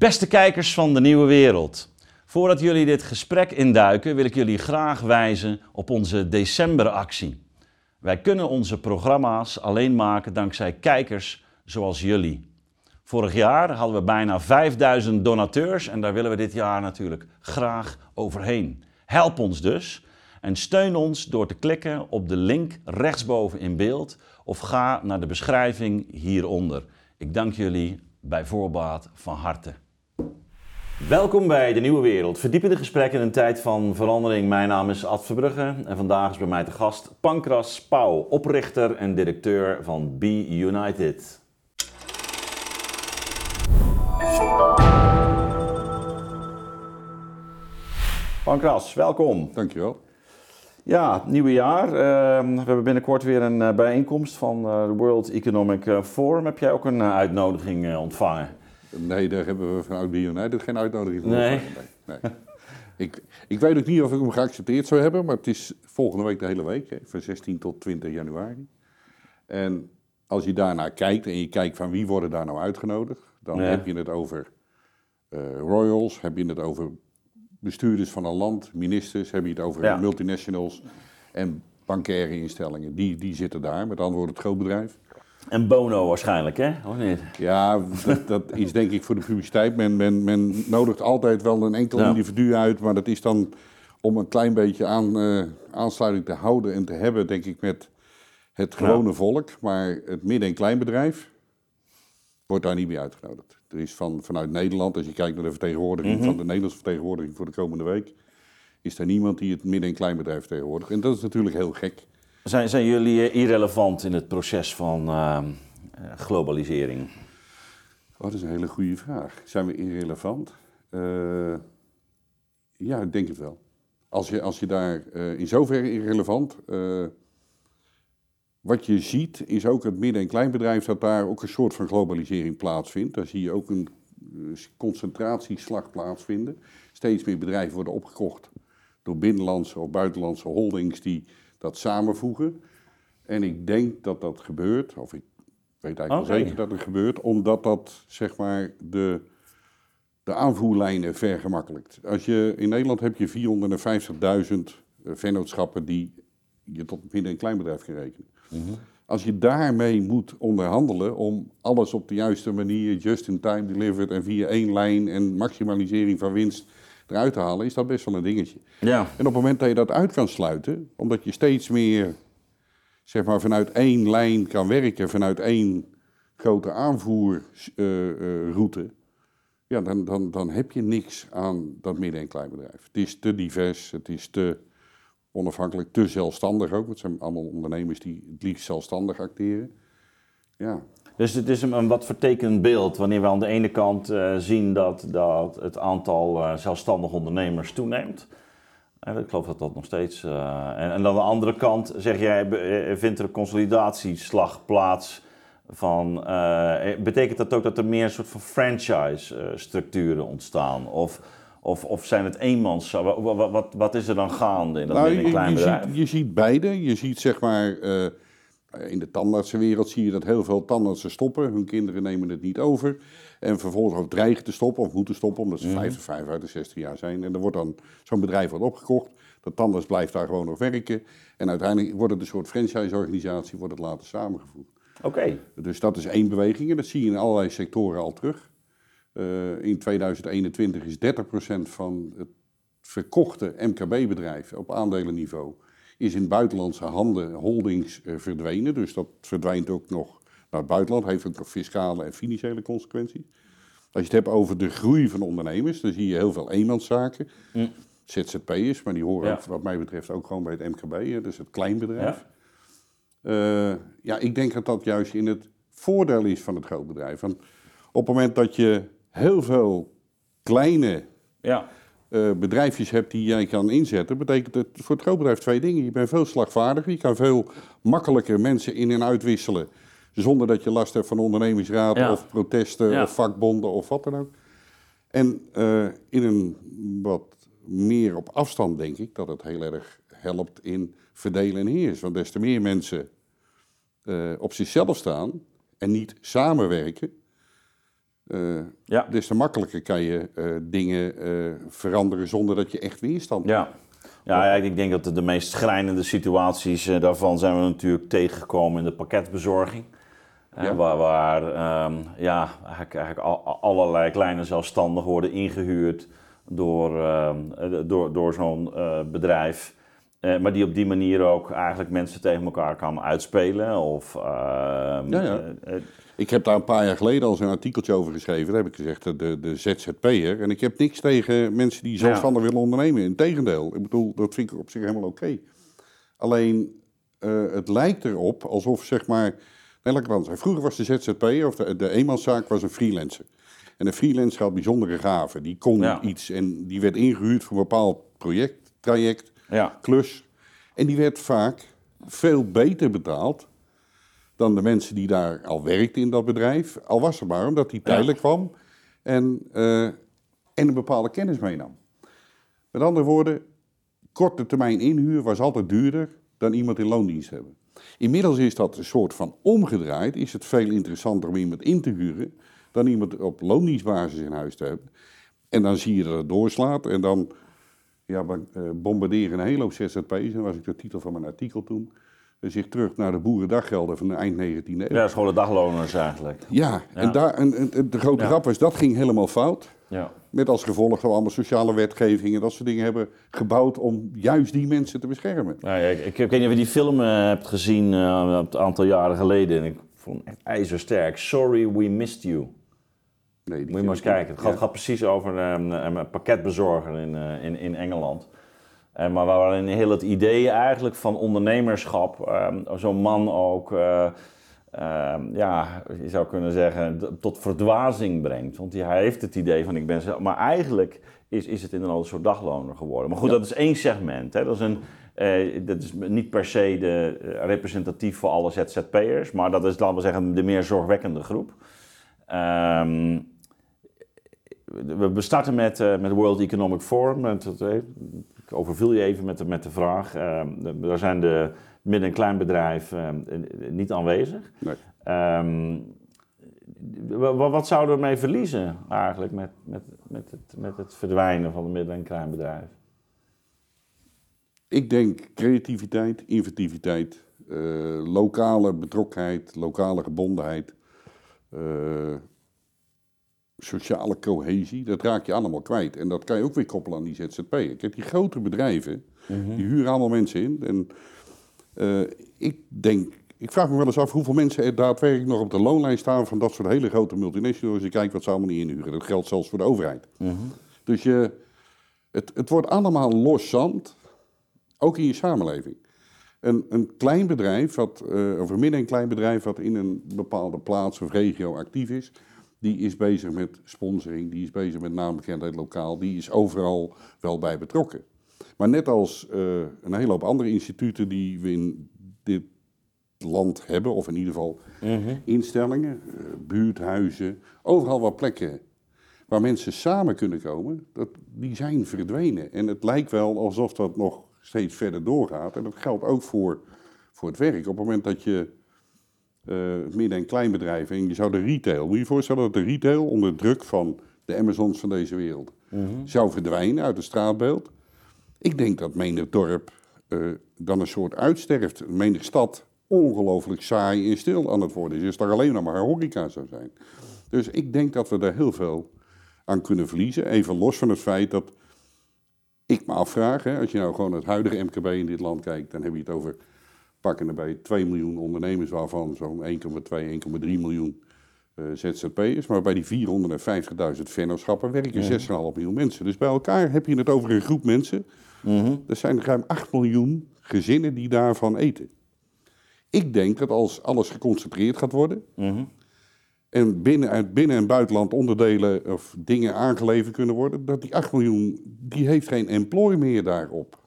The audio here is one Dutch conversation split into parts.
Beste kijkers van de Nieuwe Wereld. Voordat jullie dit gesprek induiken, wil ik jullie graag wijzen op onze decemberactie. Wij kunnen onze programma's alleen maken dankzij kijkers zoals jullie. Vorig jaar hadden we bijna 5000 donateurs en daar willen we dit jaar natuurlijk graag overheen. Help ons dus en steun ons door te klikken op de link rechtsboven in beeld of ga naar de beschrijving hieronder. Ik dank jullie bij voorbaat van harte. Welkom bij de Nieuwe Wereld. Verdiepende gesprekken in een tijd van verandering. Mijn naam is Ad Verbrugge en vandaag is bij mij te gast Pankras Pauw, oprichter en directeur van Be United. Pankras, welkom. Dankjewel. Ja, nieuwe jaar. Uh, we hebben binnenkort weer een uh, bijeenkomst van uh, de World Economic eh, Forum. Heb jij ook een uitnodiging ontvangen? Nee, daar hebben we vanuit United geen uitnodiging voor. Nee. nee, nee. ik, ik weet ook niet of ik hem geaccepteerd zou hebben, maar het is volgende week de hele week, hè, van 16 tot 20 januari. En als je daarnaar kijkt en je kijkt van wie worden daar nou uitgenodigd, dan Ja. heb je het over royals, heb je het over bestuurders van een land, ministers, heb je het over Ja. multinationals en bankaire instellingen. Die, die zitten daar, met andere woorden het grootbedrijf. En Bono waarschijnlijk, hè? Of niet? Ja, dat, dat is denk ik voor de publiciteit. Men, men, men nodigt altijd wel een enkel Ja. individu uit, maar dat is dan om een klein beetje aan, eh, aansluiting te houden en te hebben, denk ik, met het gewone volk. Maar het midden- en kleinbedrijf wordt daar niet meer uitgenodigd. Er is van, vanuit Nederland, als je kijkt naar de vertegenwoordiging Mhm. van de Nederlandse vertegenwoordiging voor de komende week, is er niemand die het midden- en kleinbedrijf vertegenwoordigt. En dat is natuurlijk heel gek. Zijn, zijn jullie eh, irrelevant in het proces van eh, eh, globalisering? Oh, dat is een hele goede vraag. Zijn we irrelevant? Ja, ik denk het wel. Als je, als je daar in zoverre irrelevant. wat je ziet is ook het midden- en kleinbedrijf dat daar ook een soort van globalisering plaatsvindt. Daar zie je ook een concentratieslag plaatsvinden. Steeds meer bedrijven worden opgekocht door binnenlandse of buitenlandse holdings die dat samenvoegen. En ik denk dat dat gebeurt, of ik weet eigenlijk wel zeker dat het gebeurt, omdat dat zeg maar de, de aanvoerlijnen vergemakkelijkt. Als je, in Nederland heb je 450.000 eh, vennootschappen die je tot midden- en kleinbedrijf kan rekenen. Als je daarmee moet onderhandelen om alles op de juiste manier, just in time delivered en via één lijn en maximalisering van winst eruit te halen, is dat best wel een dingetje. Ja. En op het moment dat je dat uit kan sluiten, omdat je steeds meer zeg maar, vanuit één lijn kan werken, vanuit één grote aanvoerroute, ja, dan, dan, dan heb je niks aan dat midden- en kleinbedrijf. Het is te divers, het is te onafhankelijk, te zelfstandig ook. Het zijn allemaal ondernemers die het liefst zelfstandig acteren. Ja, Dus het is een, een wat vertekend beeld wanneer we aan de ene kant eh, zien dat, dat het aantal eh, zelfstandige ondernemers toeneemt. En ik geloof dat dat nog steeds. eh, en, en aan de andere kant zeg jij, vindt er een consolidatieslag plaats. Van, betekent dat ook dat er meer een soort van franchise-structuren ontstaan? Of, of, of zijn het eenmans? Wat, wat, is er dan gaande in dat Nou, midden- en je, je, ziet, je ziet beide. Je ziet zeg maar, in de tandartsenwereld zie je dat heel veel tandartsen stoppen. Hun kinderen nemen het niet over. En vervolgens ook dreigen te stoppen of moeten stoppen omdat ze. 50, 55, 60 jaar zijn. En dan wordt dan zo'n bedrijf wordt opgekocht. De tandarts blijft daar gewoon nog werken. En uiteindelijk wordt het een soort franchise-organisatie, wordt het later samengevoegd. Oké, Dus dat is één beweging en dat zie je in allerlei sectoren al terug. Eh, in 2021 is 30% van het verkochte MKB-bedrijf op aandelenniveau is in buitenlandse handen, holdings eh, verdwenen. Dus dat verdwijnt ook nog naar het buitenland, heeft ook nog fiscale en financiële consequenties. Als je het hebt over de groei van ondernemers, dan zie je heel veel eenmanszaken. ZZP'ers, maar die horen Ja. ook, wat mij betreft ook gewoon bij het MKB, dus het kleinbedrijf. Ja. Eh, ja, ik denk dat dat juist in het voordeel is van het grootbedrijf. Want op het moment dat je heel veel kleine ja. Eh, bedrijfjes hebt die jij kan inzetten, betekent het voor het grootbedrijf twee dingen. Je bent veel slagvaardiger, je kan veel makkelijker mensen in- en uitwisselen. Zonder dat je last hebt van ondernemingsraad Ja. of protesten Ja. of vakbonden of wat dan ook. En eh, in een wat meer op afstand denk ik dat het heel erg helpt in verdelen en heers. Want des te meer mensen eh, op zichzelf staan en niet samenwerken, eh, Ja. des te makkelijker kan je eh, dingen eh, veranderen zonder dat je echt weerstand hebt. Ja. Ja, ja, ik denk dat de, meest schrijnende situaties daarvan zijn we natuurlijk tegengekomen in de pakketbezorging. Ja. Waar, waar ehm, ja, eigenlijk, eigenlijk al- al- allerlei kleine zelfstandigen worden ingehuurd door, ehm, eh, door, door zo'n bedrijf. Eh, maar die op die manier ook eigenlijk mensen tegen elkaar kan uitspelen. Of, ehm, Ja, ja. eh, eh, Ik heb daar een paar jaar geleden al zo'n artikeltje over geschreven. Daar heb ik gezegd, de, de ZZP'er. En ik heb niks tegen mensen die zelfstandig willen ondernemen. Integendeel. Ik bedoel, dat vind ik op zich helemaal oké. Alleen, het lijkt erop alsof, zeg maar... Nee, laat ik het anders. Vroeger was de ZZP'er, of de, de eenmanszaak, was een freelancer. En een freelancer had bijzondere gaven. Die kon iets en die werd ingehuurd voor een bepaald project, traject, ja. klus. En die werd vaak veel beter betaald dan de mensen die daar al werkten in dat bedrijf. Al was het maar omdat hij tijdelijk kwam en, eh, en een bepaalde kennis meenam. Met andere woorden, korte termijn inhuur was altijd duurder dan iemand in loondienst hebben. Inmiddels is dat een soort van omgedraaid. Is het veel interessanter om iemand in te huren dan iemand op loondienstbasis in huis te hebben. En dan zie je dat het doorslaat en dan ja, we eh, bombarderen een hele hoop ZZP's. En dat was ik de titel van mijn artikel toen. Zich terug naar de boerendaggelden van de eind 19e eeuw. ja, scholen dagloners eigenlijk. Ja, en, daar, en, en de grote grap was, dat ging helemaal fout. Ja. Met als gevolg dat we allemaal sociale wetgeving en dat soort dingen hebben gebouwd om juist die mensen te beschermen. Ja, ja, ik, ik, weet niet of je die film eh, hebt gezien eh, een aantal jaren geleden. En ik vond hem echt ijzersterk. Sorry we missed you. Nee, Moet je maar eens kijken. Het gaat, Ja. gaat precies over ehm, een, een pakketbezorger in, eh, in, in Engeland. En maar waarin heel het idee eigenlijk van ondernemerschap ehm, zo'n man ook, eh, ehm, ja, je zou kunnen zeggen, tot verdwazing brengt. Want hij heeft het idee van ik ben zelf. Maar eigenlijk is, is het inderdaad een soort dagloner geworden. Maar goed, dat is één segment. Hè. Dat, is een, eh, dat is niet per se de, eh, representatief voor alle ZZP'ers. Maar dat is, laten we zeggen, de meer zorgwekkende groep. Ehm, we starten met, eh met World Economic Forum. Het, eh, ik overviel je even met de, met de vraag. Ehm, daar zijn de midden- en kleinbedrijf eh, niet aanwezig. Nee. Ehm, wa- wa- wat zouden we mee verliezen eigenlijk met, met, met, het, met het verdwijnen van de midden- en kleinbedrijf? Ik denk creativiteit, inventiviteit, eh, lokale betrokkenheid, lokale gebondenheid, eh, sociale cohesie. Dat raak je allemaal kwijt. En dat kan je ook weer koppelen aan die ZZP'er. Kijk, die grote bedrijven, die huren allemaal mensen in. En eh, ik denk, ik vraag me wel eens af hoeveel mensen er daadwerkelijk nog op de loonlijst staan van dat soort hele grote multinationals. Als je kijkt wat ze allemaal niet inhuren. Dat geldt zelfs voor de overheid. Dus je, het, het wordt allemaal los zand. Ook in je samenleving. Een, een klein bedrijf, wat, eh, of een midden- en klein bedrijf wat in een bepaalde plaats of regio actief is, die is bezig met sponsoring, die is bezig met naambekendheid lokaal, die is overal wel bij betrokken. Maar net als eh, een hele hoop andere instituten die we in dit land hebben, of in ieder geval instellingen, eh, buurthuizen, overal wat plekken waar mensen samen kunnen komen, dat, die zijn verdwenen. En het lijkt wel alsof dat nog steeds verder doorgaat. En dat geldt ook voor, voor het werk. Op het moment dat je eh, midden- en kleinbedrijven, en je zou de retail, moet je je voorstellen dat de retail onder druk van de Amazons van deze wereld zou verdwijnen uit het straatbeeld. Ik denk dat menig dorp eh, dan een soort uitsterft. Menig stad ongelooflijk saai en stil aan het worden is. Als daar alleen nog maar horeca zou zijn. Dus ik denk dat we daar heel veel aan kunnen verliezen. Even los van het feit dat ik me afvraag, hè, als je nou gewoon het huidige MKB in dit land kijkt, dan heb je het over pakken erbij 2 miljoen ondernemers, waarvan zo'n 1,2, 1,3 miljoen eh, ZZP'ers. Maar bij die 450.000 vennootschappen werken 6,5 miljoen mensen. Dus bij elkaar heb je het over een groep mensen. Er zijn ruim 8 miljoen gezinnen die daarvan eten. Ik denk dat als alles geconcentreerd gaat worden, en binnen, uit binnen- en buitenland onderdelen of dingen aangeleverd kunnen worden, dat die 8 miljoen, die heeft geen employ meer daarop.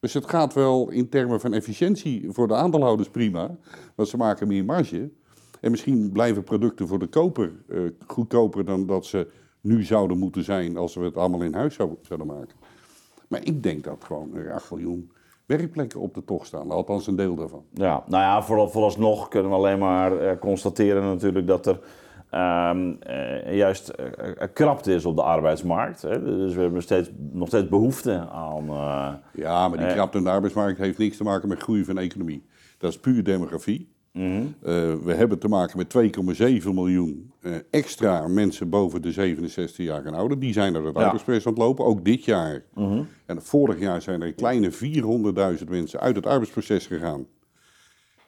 Dus het gaat wel in termen van efficiëntie voor de aandeelhouders prima, want ze maken meer marge. En misschien blijven producten voor de koper eh, goedkoper dan dat ze nu zouden moeten zijn als we het allemaal in huis zou- zouden maken. Maar ik denk dat gewoon er 8 miljoen werkplekken op de tocht staan, althans een deel daarvan. Ja, nou ja, vooral, vooralsnog kunnen we alleen maar eh, constateren natuurlijk dat er ehm, eh, juist eh, krapte is op de arbeidsmarkt. Hè? Dus we hebben steeds, nog steeds behoefte aan. Ja, maar die krapte in de arbeidsmarkt heeft niks te maken met groei van de economie. Dat is puur demografie. Eh, we hebben te maken met 2,7 miljoen eh, extra mensen boven de 67 jaar en ouder. Die zijn naar het Ja. arbeidsproces aan het lopen, ook dit jaar. Mhm. En vorig jaar zijn er een kleine 400.000 mensen uit het arbeidsproces gegaan.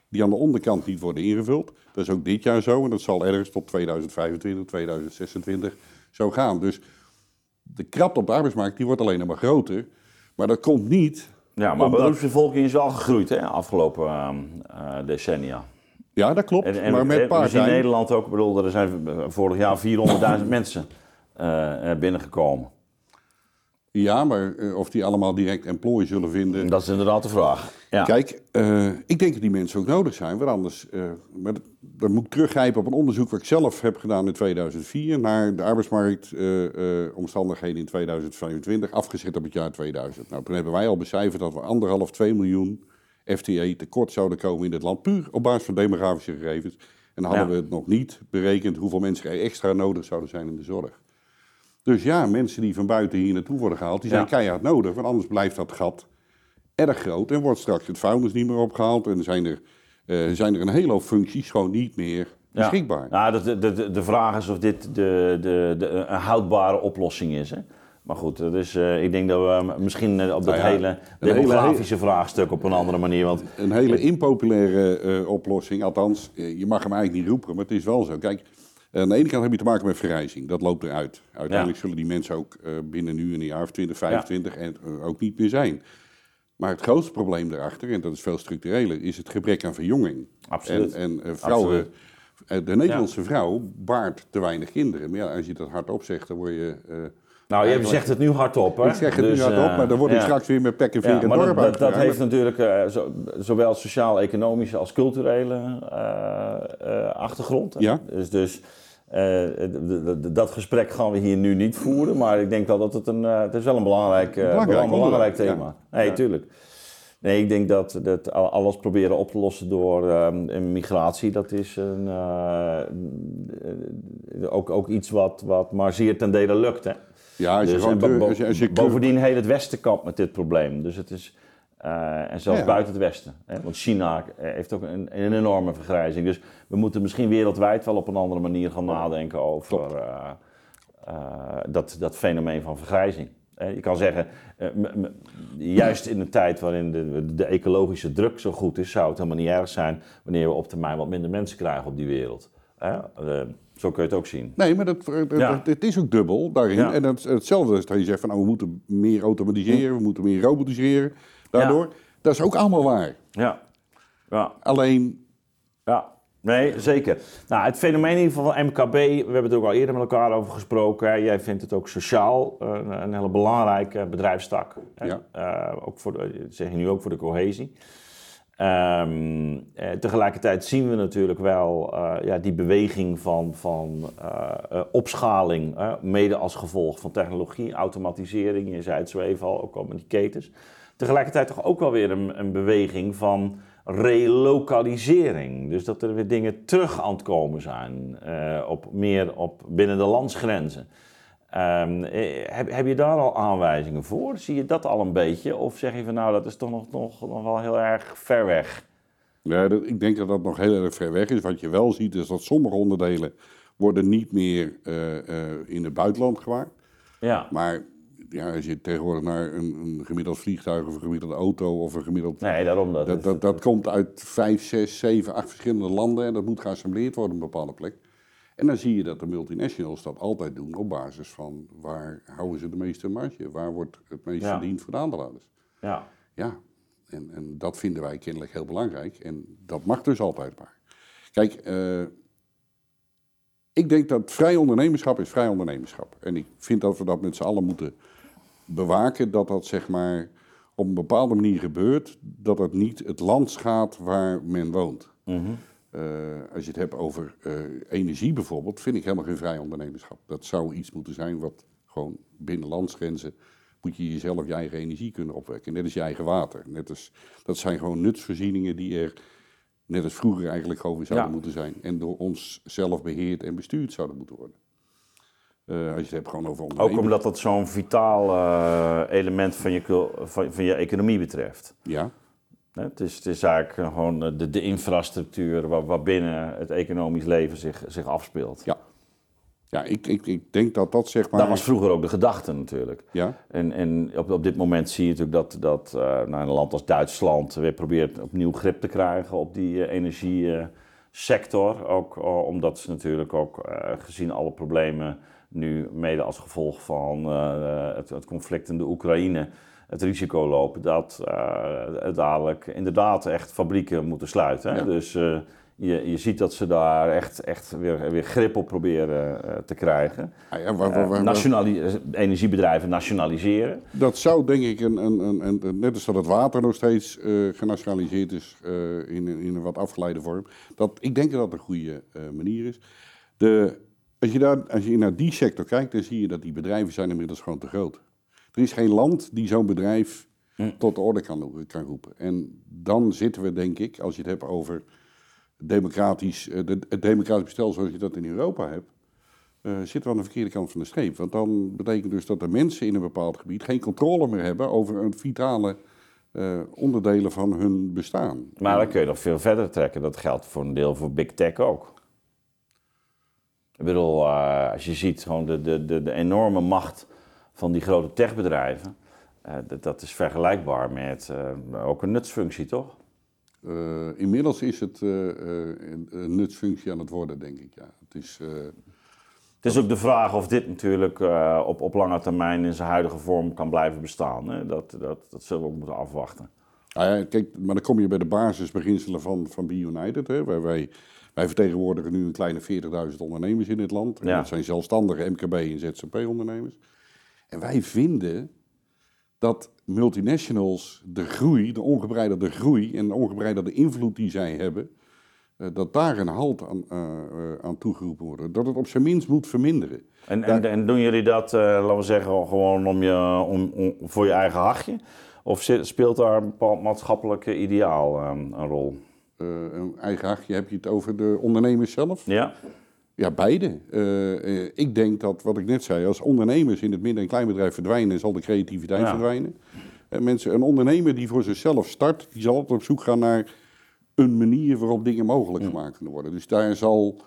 Die aan de onderkant niet worden ingevuld. Dat is ook dit jaar zo en dat zal ergens tot 2025, 2026 zo gaan. Dus de krapte op de arbeidsmarkt die wordt alleen maar groter. Maar dat komt niet Ja, maar Omdat- beroepsbevolking is wel gegroeid hè, afgelopen ehm, eh, decennia. Ja, dat klopt. En, en, maar met part-time. Nederland ook, ik bedoel, er zijn vorig jaar 400.000 mensen eh, binnengekomen. Ja, maar eh, of die allemaal direct employ zullen vinden. Dat is inderdaad de vraag. Ja. Kijk, eh, ik denk dat die mensen ook nodig zijn. Want anders, maar dat- dan moet ik teruggrijpen op een onderzoek wat ik zelf heb gedaan in 2004 naar de arbeidsmarktomstandigheden in 2025, afgezet op het jaar 2000. Nou, toen hebben wij al becijferd dat we anderhalf, 2 miljoen FTE tekort zouden komen in dit land, puur op basis van demografische gegevens. En dan hadden Ja. we het nog niet berekend hoeveel mensen er extra nodig zouden zijn in de zorg. Dus ja, mensen die van buiten hier naartoe worden gehaald, die zijn Ja. keihard nodig, want anders blijft dat gat erg groot en wordt straks het vuilnis niet meer opgehaald en zijn er, eh, zijn er een hele hoop functies gewoon niet meer Ja. beschikbaar. Nou, de, de, de, de vraag is of dit de, de, de, een houdbare oplossing is. Hè? Maar goed, dus, eh, ik denk dat we misschien eh, op dat Nou ja, hele demografische vraagstuk op een andere manier. Want Een hele impopulaire eh, oplossing, althans, eh, je mag hem eigenlijk niet roepen, maar het is wel zo. Kijk, aan de ene kant heb je te maken met vergrijzing, dat loopt eruit. Uiteindelijk zullen die mensen ook eh, binnen nu een jaar of 20, 25 en, eh, ook niet meer zijn. Maar het grootste probleem daarachter, en dat is veel structureler, is het gebrek aan verjonging. Absoluut. En, en eh, vrouwen, Absoluut. eh, de Nederlandse vrouw baart te weinig kinderen. Maar ja, als je dat hardop zegt, dan word je... eh, nou, je zegt het nu hardop, hè? Ik zeg het Dus, nu hardop, eh, maar dan word ik ja. straks weer met pek en veer Ja, maar dorp dat, dat, heeft natuurlijk eh, zo- zowel sociaal-economische als culturele eh, eh, achtergrond. hè. Ja. Dus, dus eh, dat gesprek gaan we hier nu niet voeren, maar ik denk wel dat het een, eh, het is wel een belangrijk, eh, Belangrijk belang- belangrijk thema. ja. Nee, tuurlijk. Nee, ik denk dat, dat al- alles proberen op te lossen door ehm, migratie, dat is een, eh, eh, ook, ook iets wat, wat maar zeer ten dele lukt. Hè? Ja, als je Dus, gewoon en bo- terug- als je, als je bovendien heel het Westen kampt met dit probleem. Dus het is, eh, en zelfs Ja. buiten het Westen. Hè? Want China eh, heeft ook een, een enorme vergrijzing. Dus we moeten misschien wereldwijd wel op een andere manier gaan nadenken over eh, eh, dat, dat fenomeen van vergrijzing. Eh, Je kan zeggen, eh, juist in een tijd waarin de, de ecologische druk zo goed is, zou het helemaal niet erg zijn wanneer we op termijn wat minder mensen krijgen op die wereld. Eh, zo kun je het ook zien. Nee, maar dat, dat, Ja. dat- het is ook dubbel daarin. Ja. En dat, hetzelfde is dat je zegt van nou, we moeten meer automatiseren, we moeten meer robotiseren. Daardoor, dat is ook allemaal waar. Ja, ja. Alleen, Ja, nee, zeker. Nou, het fenomeen in ieder geval van MKB, we hebben het ook al eerder met elkaar over gesproken. Jij vindt het ook sociaal eh, een, een hele belangrijke bedrijfstak. Ja. Eh, ook voor de, zeg je nu ook voor de cohesie. Ehm, eh, tegelijkertijd zien we natuurlijk wel eh, ja, die beweging van, van eh, opschaling, mede als gevolg van technologie, automatisering. Je zei het zo even al, ook al met die ketens. Tegelijkertijd toch ook wel weer een, een beweging van relokalisering. Dus dat er weer dingen terug aan het komen zijn, op, meer op binnen de landsgrenzen. Ehm, eh, heb, heb je daar al aanwijzingen voor? Zie je dat al een beetje? Of zeg je van nou, dat is toch nog, nog, nog wel heel erg ver weg? ja, dat, ik denk dat dat nog heel erg ver weg is. Wat je wel ziet is dat sommige onderdelen worden niet meer eh, eh, in het buitenland gemaakt. Ja, Maar ja, als je tegenwoordig naar een, een gemiddeld vliegtuig of een gemiddelde auto of een gemiddeld... nee, daarom dat. Dat, dat komt uit vijf, zes, zeven, acht verschillende landen en dat moet geassembleerd worden op een bepaalde plek. En dan zie je dat de multinationals dat altijd doen op basis van waar houden ze de meeste marge, waar wordt het meest Ja. verdiend voor de aandeelhouders. ja. Ja, en, en dat vinden wij kennelijk heel belangrijk en dat mag dus altijd maar. Kijk, eh, ik denk dat vrij ondernemerschap is vrij ondernemerschap. En ik vind dat we dat met z'n allen moeten bewaken, dat dat zeg maar op een bepaalde manier gebeurt, dat het niet het land schaadt waar men woont. Mhm. Eh, als je het hebt over eh, energie bijvoorbeeld, vind ik helemaal geen vrij ondernemerschap. Dat zou iets moeten zijn wat gewoon binnen landsgrenzen moet je jezelf je eigen energie kunnen opwekken. Net als je eigen water. Net als, dat zijn gewoon nutsvoorzieningen die er net als vroeger eigenlijk gewoon zouden Ja. moeten zijn. En door ons zelf beheerd en bestuurd zouden moeten worden. Eh, als je het hebt gewoon over Ook omdat dat zo'n vitaal element van je, van, van je economie betreft. Ja, Het is, het is eigenlijk eh, gewoon eh, de, de infrastructuur waar, waarbinnen het economisch leven zich, zich afspeelt. ja. Ja, ik, ik, ik denk dat dat zeg maar... Dat was vroeger ook de gedachte natuurlijk. Ja, En, en op, op dit moment zie je natuurlijk dat, dat nou, een land als Duitsland weer probeert opnieuw grip te krijgen op die eh, energiesector. Ook omdat ze natuurlijk ook gezien alle problemen nu mede als gevolg van het, het conflict in de Oekraïne het risico lopen dat eh, dadelijk inderdaad echt fabrieken moeten sluiten. Ja. Dus eh, je, je ziet dat ze daar echt, echt weer, weer grip op proberen eh, te krijgen. Ah ja waar, waar- waar- nationali- energiebedrijven nationaliseren. dat zou denk ik, een, een, een, net als dat het water nog steeds genationaliseerd is in, een- in een wat afgeleide vorm. Dat, ik denk dat dat een goede manier is. De, als, je daar, als je naar die sector kijkt, dan zie je dat die bedrijven zijn inmiddels gewoon te groot. Er is geen land die zo'n bedrijf tot de orde kan, kan roepen. En dan zitten we, denk ik, als je het hebt over democratisch, eh, de, het democratisch bestel zoals je dat in Europa hebt, eh, zitten we aan de verkeerde kant van de streep. Want dan betekent dus dat de mensen in een bepaald gebied geen controle meer hebben over een vitale eh, onderdelen van hun bestaan. Maar dan kun je nog veel verder trekken. Dat geldt voor een deel voor Big Tech ook. Ik bedoel, als je ziet gewoon de, de, de, de enorme macht van die grote techbedrijven. eh, dat, is vergelijkbaar met eh, ook een nutsfunctie, toch? Eh, inmiddels is het een, nutsfunctie aan het worden, denk ik. Ja. Het is, Het is ook de vraag of dit natuurlijk op, op lange termijn in zijn huidige vorm kan blijven bestaan. Hè? Dat, dat, dat zullen we ook moeten afwachten. Ja, kijk, maar dan kom je bij de basisbeginselen van, van Be United. Hè, waar wij, wij vertegenwoordigen nu een kleine 40.000 ondernemers in dit land. En Ja. Dat zijn zelfstandige MKB en ZZP-ondernemers. En wij vinden dat multinationals de groei, de ongebreidelde groei en de ongebreidelde invloed die zij hebben, eh, dat daar een halt aan, eh, eh, aan toegeroepen wordt. Dat het op zijn minst moet verminderen. En, en, en doen jullie dat, laten we zeggen, gewoon om je, om, om- voor je eigen hachje? Of speelt daar een bepaald maatschappelijk ideaal een rol? Een eigen hachje, heb je het over de ondernemers zelf? Ja? Ja, beide. Eh, eh, ik denk dat, wat ik net zei, als ondernemers in het midden- en kleinbedrijf verdwijnen, zal de creativiteit Ja. verdwijnen. Eh, mensen, een ondernemer die voor zichzelf start, die zal altijd op zoek gaan naar een manier waarop dingen mogelijk gemaakt kunnen worden. Dus daar zal,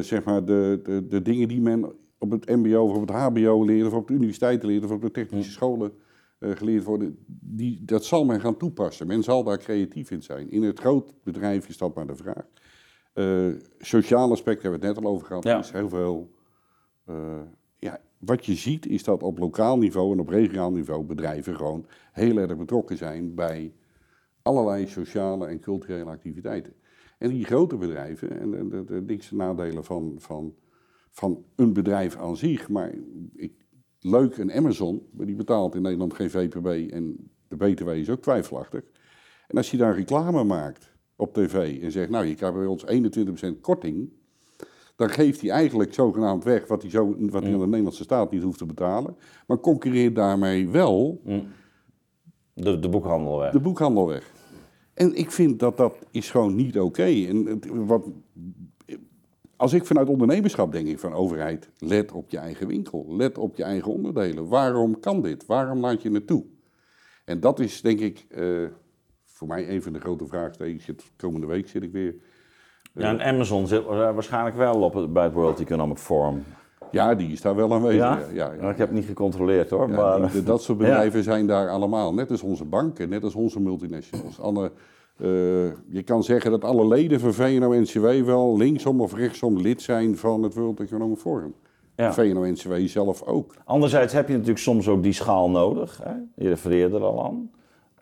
zeg maar, de, de, de dingen die men op het mbo of op het hbo leert, of op de universiteiten leert, of op de technische scholen geleerd worden, die, dat zal men gaan toepassen. Men zal daar creatief in zijn. In het groot bedrijf is dat maar de vraag. Eh sociaal aspect hebben we het net al over gehad. Ja. Er is heel veel. eh, ja, wat je ziet is dat op lokaal niveau en op regionaal niveau bedrijven gewoon heel erg betrokken zijn bij allerlei sociale en culturele activiteiten. En die grote bedrijven, en de, dikste nadelen van, van, van een bedrijf aan zich, maar ik, leuk een Amazon, maar die betaalt in Nederland geen VPB en de BTW is ook twijfelachtig. En als je daar reclame maakt op tv en zegt, nou je krijgt bij ons 21% korting, dan geeft hij eigenlijk zogenaamd weg wat hij, zo, wat hij aan de Nederlandse staat niet hoeft te betalen, maar concurreert daarmee wel De, de boekhandel weg. de boekhandel weg. En ik vind dat dat is gewoon niet oké. En het- wat, als ik vanuit ondernemerschap denk ik van overheid, let op je eigen winkel, let op je eigen onderdelen. Waarom kan dit? Waarom laat je het toe? En dat is denk ik eh, voor mij een van de grote vraagtekens. Komende week zit ik weer. Ja, en Amazon zit wa- waarschijnlijk wel op het, bij het World Economic Forum. Ja, die is daar wel aanwezig. Ja? Ja. Nou, Ik heb het niet gecontroleerd hoor. Ja, maar, die- dat soort bedrijven zijn daar allemaal, net als onze banken, net als onze multinationals. Alle, eh, je kan zeggen dat alle leden van VNO-NCW wel linksom of rechtsom lid zijn van het World Economic Forum. Ja. VNO-NCW zelf ook. Anderzijds heb je natuurlijk soms ook die schaal nodig. Hè? Je refereerde er al aan.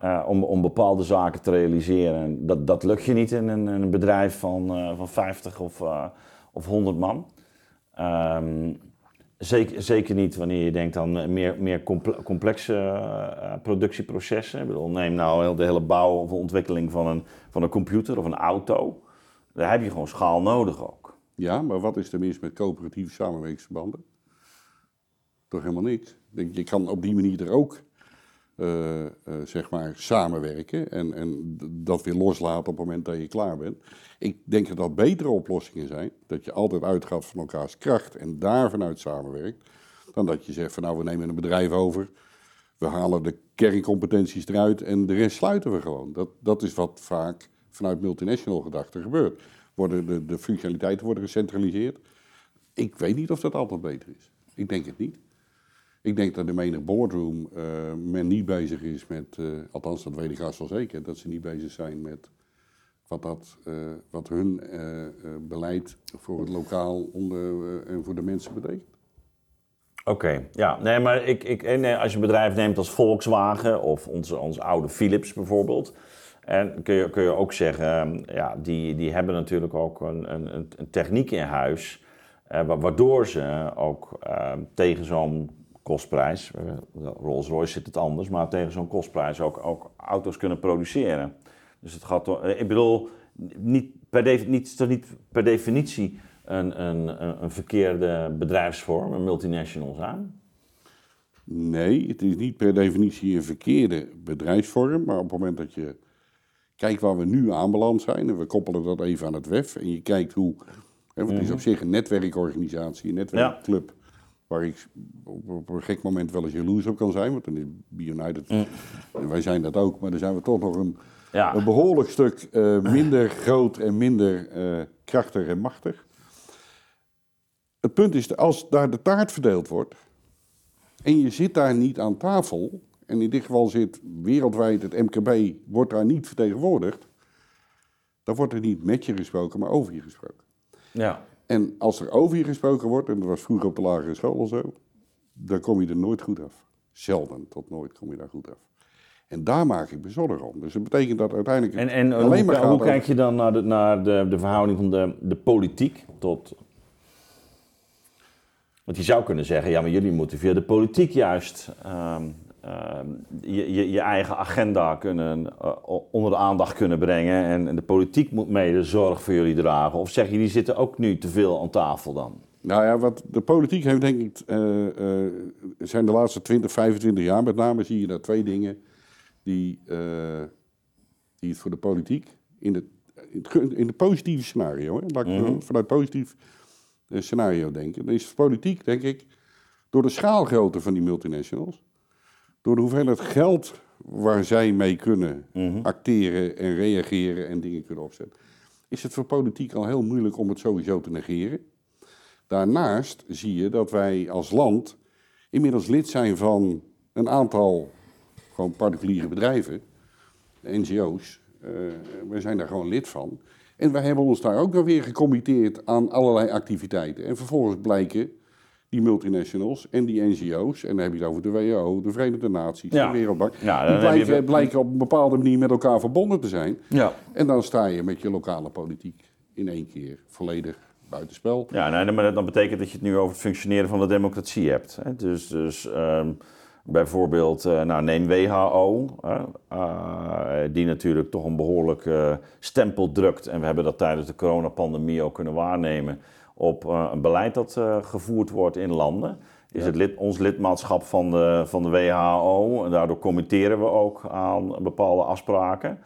Eh, om, bepaalde zaken te realiseren. En Dat, dat lukt je niet in een, een bedrijf van, eh, van 50 of, eh, of 100 man. Ehm, zeker, zeker niet wanneer je denkt aan meer, meer comple- complexe productieprocessen. Ik bedoel, neem nou de hele bouw of ontwikkeling van een, van een computer of een auto. Daar heb je gewoon schaal nodig ook. Ja, maar wat is er mis met coöperatieve samenwerkingsverbanden? Toch helemaal denk, Je kan op die manier er ook zeg maar samenwerken en, en dat weer loslaten op het moment dat je klaar bent. Ik denk dat dat betere oplossingen zijn, dat je altijd uitgaat van elkaars kracht en daar vanuit samenwerkt, dan dat je zegt van nou we nemen een bedrijf over, we halen de kerncompetenties eruit en de rest sluiten we gewoon. Dat, dat is wat vaak vanuit multinational gedachten gebeurt. Worden de, de functionaliteiten worden gecentraliseerd. Ik weet niet of dat altijd beter is. Ik denk het niet. Ik denk dat in menig boardroom uh, men niet bezig is met, uh, althans dat weet ik haast wel zeker, dat ze niet bezig zijn met wat, dat, uh, wat hun beleid voor het lokaal onder, en voor de mensen betekent. Oké, ja. Nee, maar ik, ik, nee, als je een bedrijf neemt als Volkswagen of onze, onze oude Philips bijvoorbeeld. En kun je, kun je ook zeggen, ja, die, die hebben natuurlijk ook een, een, een techniek in huis. waardoor ze ook tegen zo'n kostprijs. Eh, Rolls-Royce zit het anders, maar tegen zo'n kostprijs ook, ook auto's kunnen produceren. Dus het gaat toch, ik bedoel, niet per, niet, niet per definitie een, een, een verkeerde bedrijfsvorm, een multinational zijn? Nee, het is niet per definitie een verkeerde bedrijfsvorm, maar op het moment dat je kijkt waar we nu aanbeland zijn, en we koppelen dat even aan het WEF, en je kijkt hoe, hè, want het is mhm. op zich een netwerkorganisatie, een netwerkclub, waar ik op, een gek moment wel eens jaloers op kan zijn. Want dan is United, mm. wij zijn dat ook, maar dan zijn we toch nog een, een behoorlijk stuk uh, minder groot en minder uh, krachtig en machtig. Het punt is, als daar de taart verdeeld wordt en je zit daar niet aan tafel, en in dit geval zit wereldwijd het MKB, wordt daar niet vertegenwoordigd, dan wordt er niet met je gesproken, maar over je gesproken. Ja. En als er over je gesproken wordt, en dat was vroeger op de lagere school al zo, dan kom je er nooit goed af. Zelden tot nooit kom je daar goed af. En daar maak ik me zorgen om. Dus dat betekent dat uiteindelijk. En, en alleen hoe, maar hoe kijk je dan naar de, naar de, de verhouding van de, de politiek tot. Want je zou kunnen zeggen, ja, maar jullie moeten via de politiek juist Ehm, je, je, je, eigen agenda kunnen, uh, onder de aandacht kunnen brengen. En, en, de politiek moet mede zorg voor jullie dragen. Of zeg je, die zitten ook nu te veel aan tafel dan? Nou ja, wat de politiek heeft denk ik, uh, uh, zijn de laatste 20, 25 jaar met name zie je daar twee dingen die, die het voor de politiek in het, in het positieve scenario, hè, laat ik mm -hmm. vanuit positief scenario denken. Dan is politiek denk ik door de schaalgrootte van die multinationals door de hoeveelheid geld waar zij mee kunnen mhm. acteren en reageren en dingen kunnen opzetten, is het voor politiek al heel moeilijk om het sowieso te negeren. Daarnaast zie je dat wij als land inmiddels lid zijn van een aantal gewoon particuliere bedrijven, NGO's. Uh, wij zijn daar gewoon lid van. En wij hebben ons daar ook nog weer gecommitteerd aan allerlei activiteiten. En vervolgens blijken die multinationals en die NGO's, en dan heb je het over de WHO, de Verenigde Naties, de Wereldbank, ja, die blijken, blijken, op een bepaalde manier met elkaar verbonden te zijn. Ja. En dan sta je met je lokale politiek in één keer volledig buitenspel. Ja, nee, maar dat betekent dat je het nu over het functioneren van de democratie hebt. Hè? Dus, dus um, bijvoorbeeld, uh, nou, neem WHO, uh, die natuurlijk toch een behoorlijk stempel drukt. En we hebben dat tijdens de coronapandemie ook kunnen waarnemen op uh, een beleid dat uh, gevoerd wordt in landen. Is het lid, ons lidmaatschap van de, van de WHO. En daardoor committeren we ook aan bepaalde afspraken.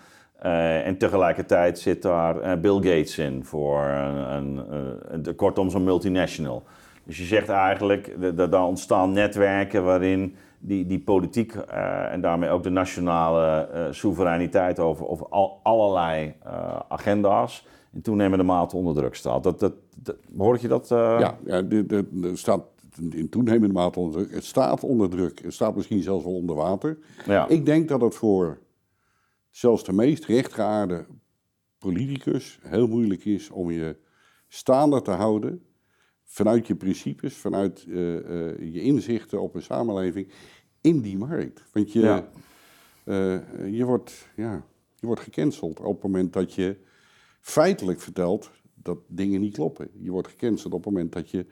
Uh, en tegelijkertijd zit daar Bill Gates in voor een, een, een, kortom zo'n multinational. Dus je zegt eigenlijk dat daar ontstaan netwerken waarin die, die politiek en daarmee ook de nationale soevereiniteit over, over al, allerlei agenda's in toenemende mate onder druk staat. Dat, dat, hoor je dat? Uh... Ja, ja staat in toenemende mate onder druk. Het staat onder druk. Het staat misschien zelfs wel onder water. Ja. Ik denk dat het voor zelfs de meest rechtgeaarde politicus heel moeilijk is om je staande te houden vanuit je principes, vanuit uh, uh, je inzichten op een samenleving in die markt. Want je, ja. je, wordt, ja, je wordt gecanceld op het moment dat je feitelijk vertelt dat dingen niet kloppen. Je wordt gecanceld op het moment dat je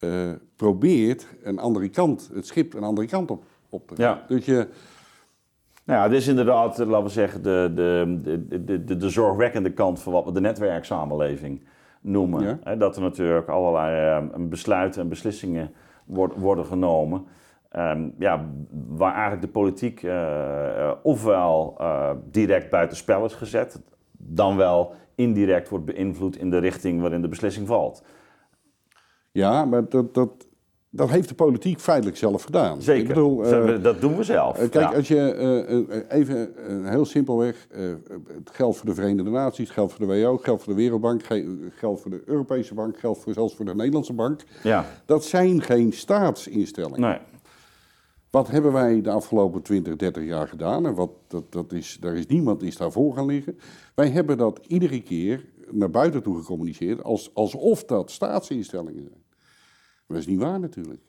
uh, probeert een andere kant, het schip een andere kant op, op te ja. Dus je... Nou ja, dit is inderdaad, laten we zeggen, de, de, de, de, de zorgwekkende kant van wat we de netwerksamenleving noemen. Ja. dat er natuurlijk allerlei uh, besluiten en beslissingen worden genomen. ehm, ja, waar eigenlijk de politiek uh, ofwel uh, direct buitenspel is gezet, dan wel indirect wordt beïnvloed in de richting waarin de beslissing valt. Ja, maar dat, dat, dat heeft de politiek feitelijk zelf gedaan. Zeker, Ik bedoel, uh, dat doen we zelf. Uh, kijk, als je uh, even heel simpelweg, het geldt voor de Verenigde Naties, het geldt voor de WO, het geldt voor de Wereldbank, het geldt voor de Europese Bank, het geldt voor, zelfs voor de Nederlandse Bank. Ja. Dat zijn geen staatsinstellingen. Nee. Wat hebben wij de afgelopen 20, 30 jaar gedaan? En wat, dat, dat is, daar is niemand die is daarvoor gaan liggen. Wij hebben dat iedere keer naar buiten toe gecommuniceerd als, alsof dat staatsinstellingen zijn. Maar dat is niet waar natuurlijk.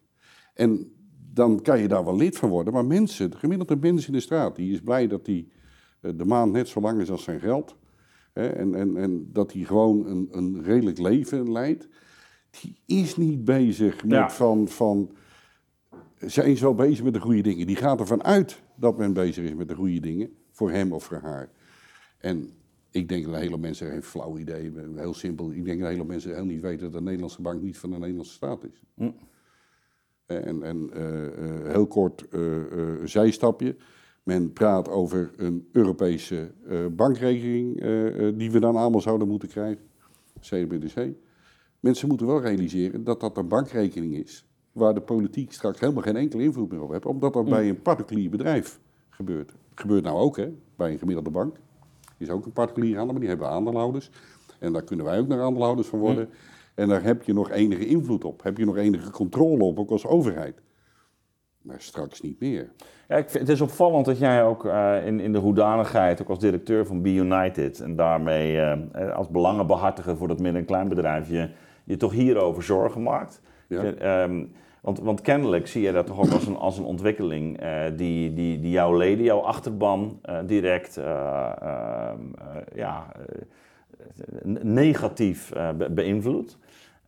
En dan kan je daar wel lid van worden, maar mensen, de gemiddelde mens in de straat, die is blij dat die, eh, de maand net zo lang is als zijn geld. Hè, en, en, en dat hij gewoon een, een redelijk leven leidt. Die is niet bezig met van, van zij is wel bezig met de goede dingen. Die gaat ervan uit dat men bezig is met de goede dingen. Voor hem of voor haar. En ik denk dat de hele mensen geen flauw idee hebben. Heel simpel. Ik denk dat de hele mensen heel niet weten dat de Nederlandse bank niet van de Nederlandse staat is. Hm. En, en uh, uh, heel kort uh, zijstapje. Men praat over een Europese bankrekening die we dan allemaal zouden moeten krijgen. CBDC. Mensen moeten wel realiseren dat dat een bankrekening is waar de politiek straks helemaal geen enkele invloed meer op heeft, omdat dat bij een particulier bedrijf gebeurt. Dat gebeurt nou ook, hè, bij een gemiddelde bank. is ook een particulier handel, maar die hebben aandeelhouders. En daar kunnen wij ook naar aandeelhouders van worden. En daar heb je nog enige invloed op, heb je nog enige controle op, ook als overheid. Maar straks niet meer. Ja, ik vind, het is opvallend dat jij ook uh, in, in de hoedanigheid, ook als directeur van Be United en daarmee uh, als belangenbehartiger voor dat midden- en kleinbedrijf, je, je toch hierover zorgen maakt. Ja. Ehm, want, want kennelijk zie je dat toch ook als een, als een ontwikkeling uh, die, die, die jouw leden, jouw achterban uh, direct uh, ja, negatief be beïnvloedt.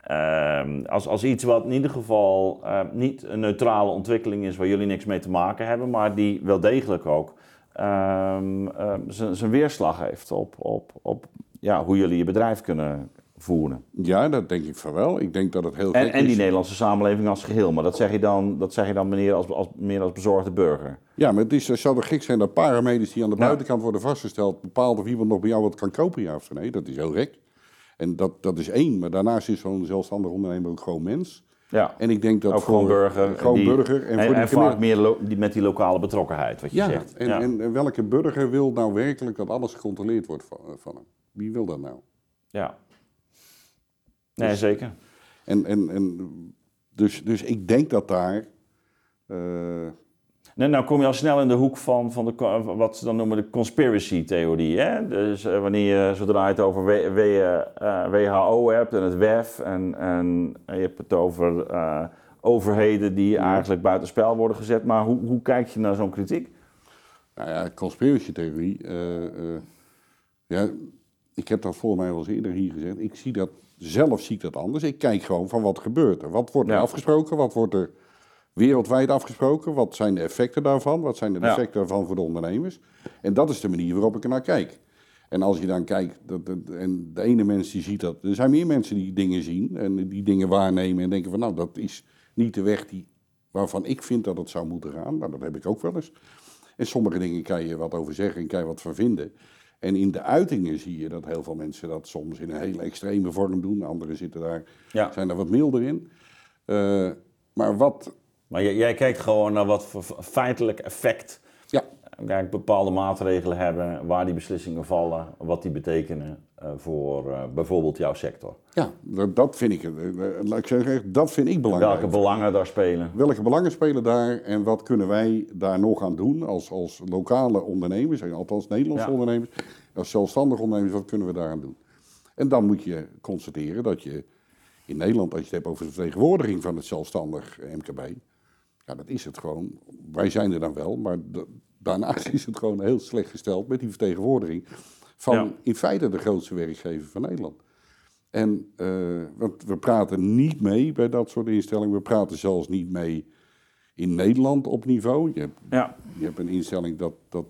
Ehm, als, als iets wat in ieder geval niet een neutrale ontwikkeling is waar jullie niks mee te maken hebben, maar die wel degelijk ook um, zijn weerslag heeft op, op, op ja, hoe jullie je bedrijf kunnen, voeren. Ja, dat denk ik van wel. Ik denk dat het heel en, en die Nederlandse samenleving als geheel. Maar dat zeg je dan, dat zeg je dan meneer als, als, meer als bezorgde burger. Ja, maar het, is, zou toch gek zijn dat paramedici die aan de buitenkant worden vastgesteld... bepaalt of iemand nog bij jou wat kan kopen, ja of nee. Dat is heel gek. En dat, dat is één. Maar daarnaast is zo'n zelfstandig ondernemer ook gewoon mens. Ja. En ik denk dat ook gewoon burger. Gewoon die, burger. En, en, voor en vaak meer die, met die lokale betrokkenheid, wat je ja, zegt. En, ja, en welke burger wil nou werkelijk dat alles gecontroleerd wordt van, van hem? Wie wil dat nou? Ja. Nee, dus- zeker. En, en, en dus, dus ik denk dat daar. Uh... Nee, nou kom je al snel in de hoek van, van de, wat ze dan noemen de conspiracy-theorie. Hè? Dus uh, wanneer je, zodra je het over w, w, uh, WHO hebt en het WEF en, en je hebt het over overheden die ja. eigenlijk buitenspel worden gezet. Maar hoe, hoe kijk je naar zo'n kritiek? Nou ja, conspiracy-theorie. ja, ik heb dat volgens mij wel eens eerder hier gezegd. Ik zie dat zelf zie ik dat anders. Ik kijk gewoon van wat gebeurt er. Wat wordt er afgesproken? Wat wordt er wereldwijd afgesproken? Wat zijn de effecten daarvan? Wat zijn de effecten daarvan voor de ondernemers? En dat is de manier waarop ik er naar kijk. En als je dan kijkt, dat, en de ene mens die ziet dat, er zijn meer mensen die dingen zien en die dingen waarnemen en denken van nou, dat is niet de weg die, waarvan ik vind dat het zou moeten gaan. Nou, dat heb ik ook wel eens. En sommige dingen kan je wat over zeggen en kan je wat van vinden. En in de uitingen zie je dat heel veel mensen dat soms in een hele extreme vorm doen. Anderen zitten daar, zijn er wat milder in. Uh, maar wat... Maar jij, jij, kijkt gewoon naar wat voor feitelijk effect. Kijk, bepaalde maatregelen hebben, waar die beslissingen vallen, wat die betekenen uh, voor uh, bijvoorbeeld jouw sector. Ja, dat vind ik, laat ik zeggen, dat vind ik belangrijk. Welke belangen daar spelen? Welke belangen spelen daar en wat kunnen wij daar nog aan doen als, als lokale ondernemers, althans Nederlandse ja. ondernemers, als zelfstandige ondernemers, wat kunnen we daaraan doen? En dan moet je constateren dat je in Nederland, als je het hebt over de vertegenwoordiging van het zelfstandig MKB, ja, dat is het gewoon. Wij zijn er dan wel, maar daarnaast is het gewoon heel slecht gesteld met die vertegenwoordiging van in feite de grootste werkgever van Nederland. En uh, want we praten niet mee bij dat soort instellingen. We praten zelfs niet mee in Nederland op niveau. Je hebt, ja. je hebt een instelling dat, dat,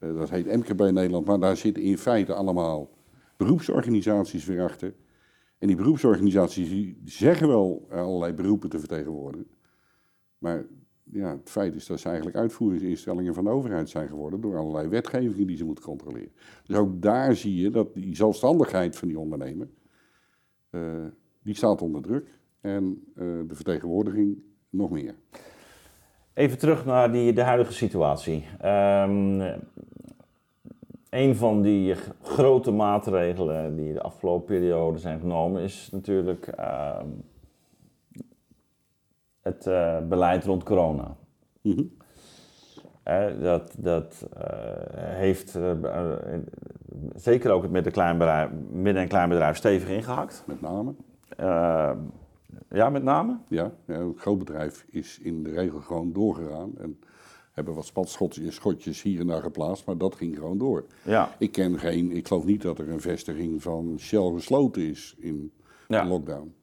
uh, dat heet MKB Nederland, maar daar zitten in feite allemaal beroepsorganisaties weer achter. En die beroepsorganisaties die zeggen wel allerlei beroepen te vertegenwoordigen. Maar ja, het feit is dat ze eigenlijk uitvoeringsinstellingen van de overheid zijn geworden door allerlei wetgevingen die ze moeten controleren. Dus ook daar zie je dat die zelfstandigheid van die ondernemer, eh, die staat onder druk. En uh, de vertegenwoordiging nog meer. Even terug naar die, de huidige situatie. Um, een van die grote maatregelen die de afgelopen periode zijn genomen is natuurlijk uh, het uh, beleid rond corona. Mm -hmm. uh, dat dat eh, heeft zeker ook het midden- en kleinbedrijf stevig ingehakt. Met name? ja, met name? Ja, ja, een groot bedrijf is in de regel gewoon doorgegaan. En hebben wat spatschotjes schotjes hier en daar geplaatst, maar dat ging gewoon door. Ja. Ik ken geen, ik geloof niet dat er een vestiging van Shell gesloten is in ja. lockdown.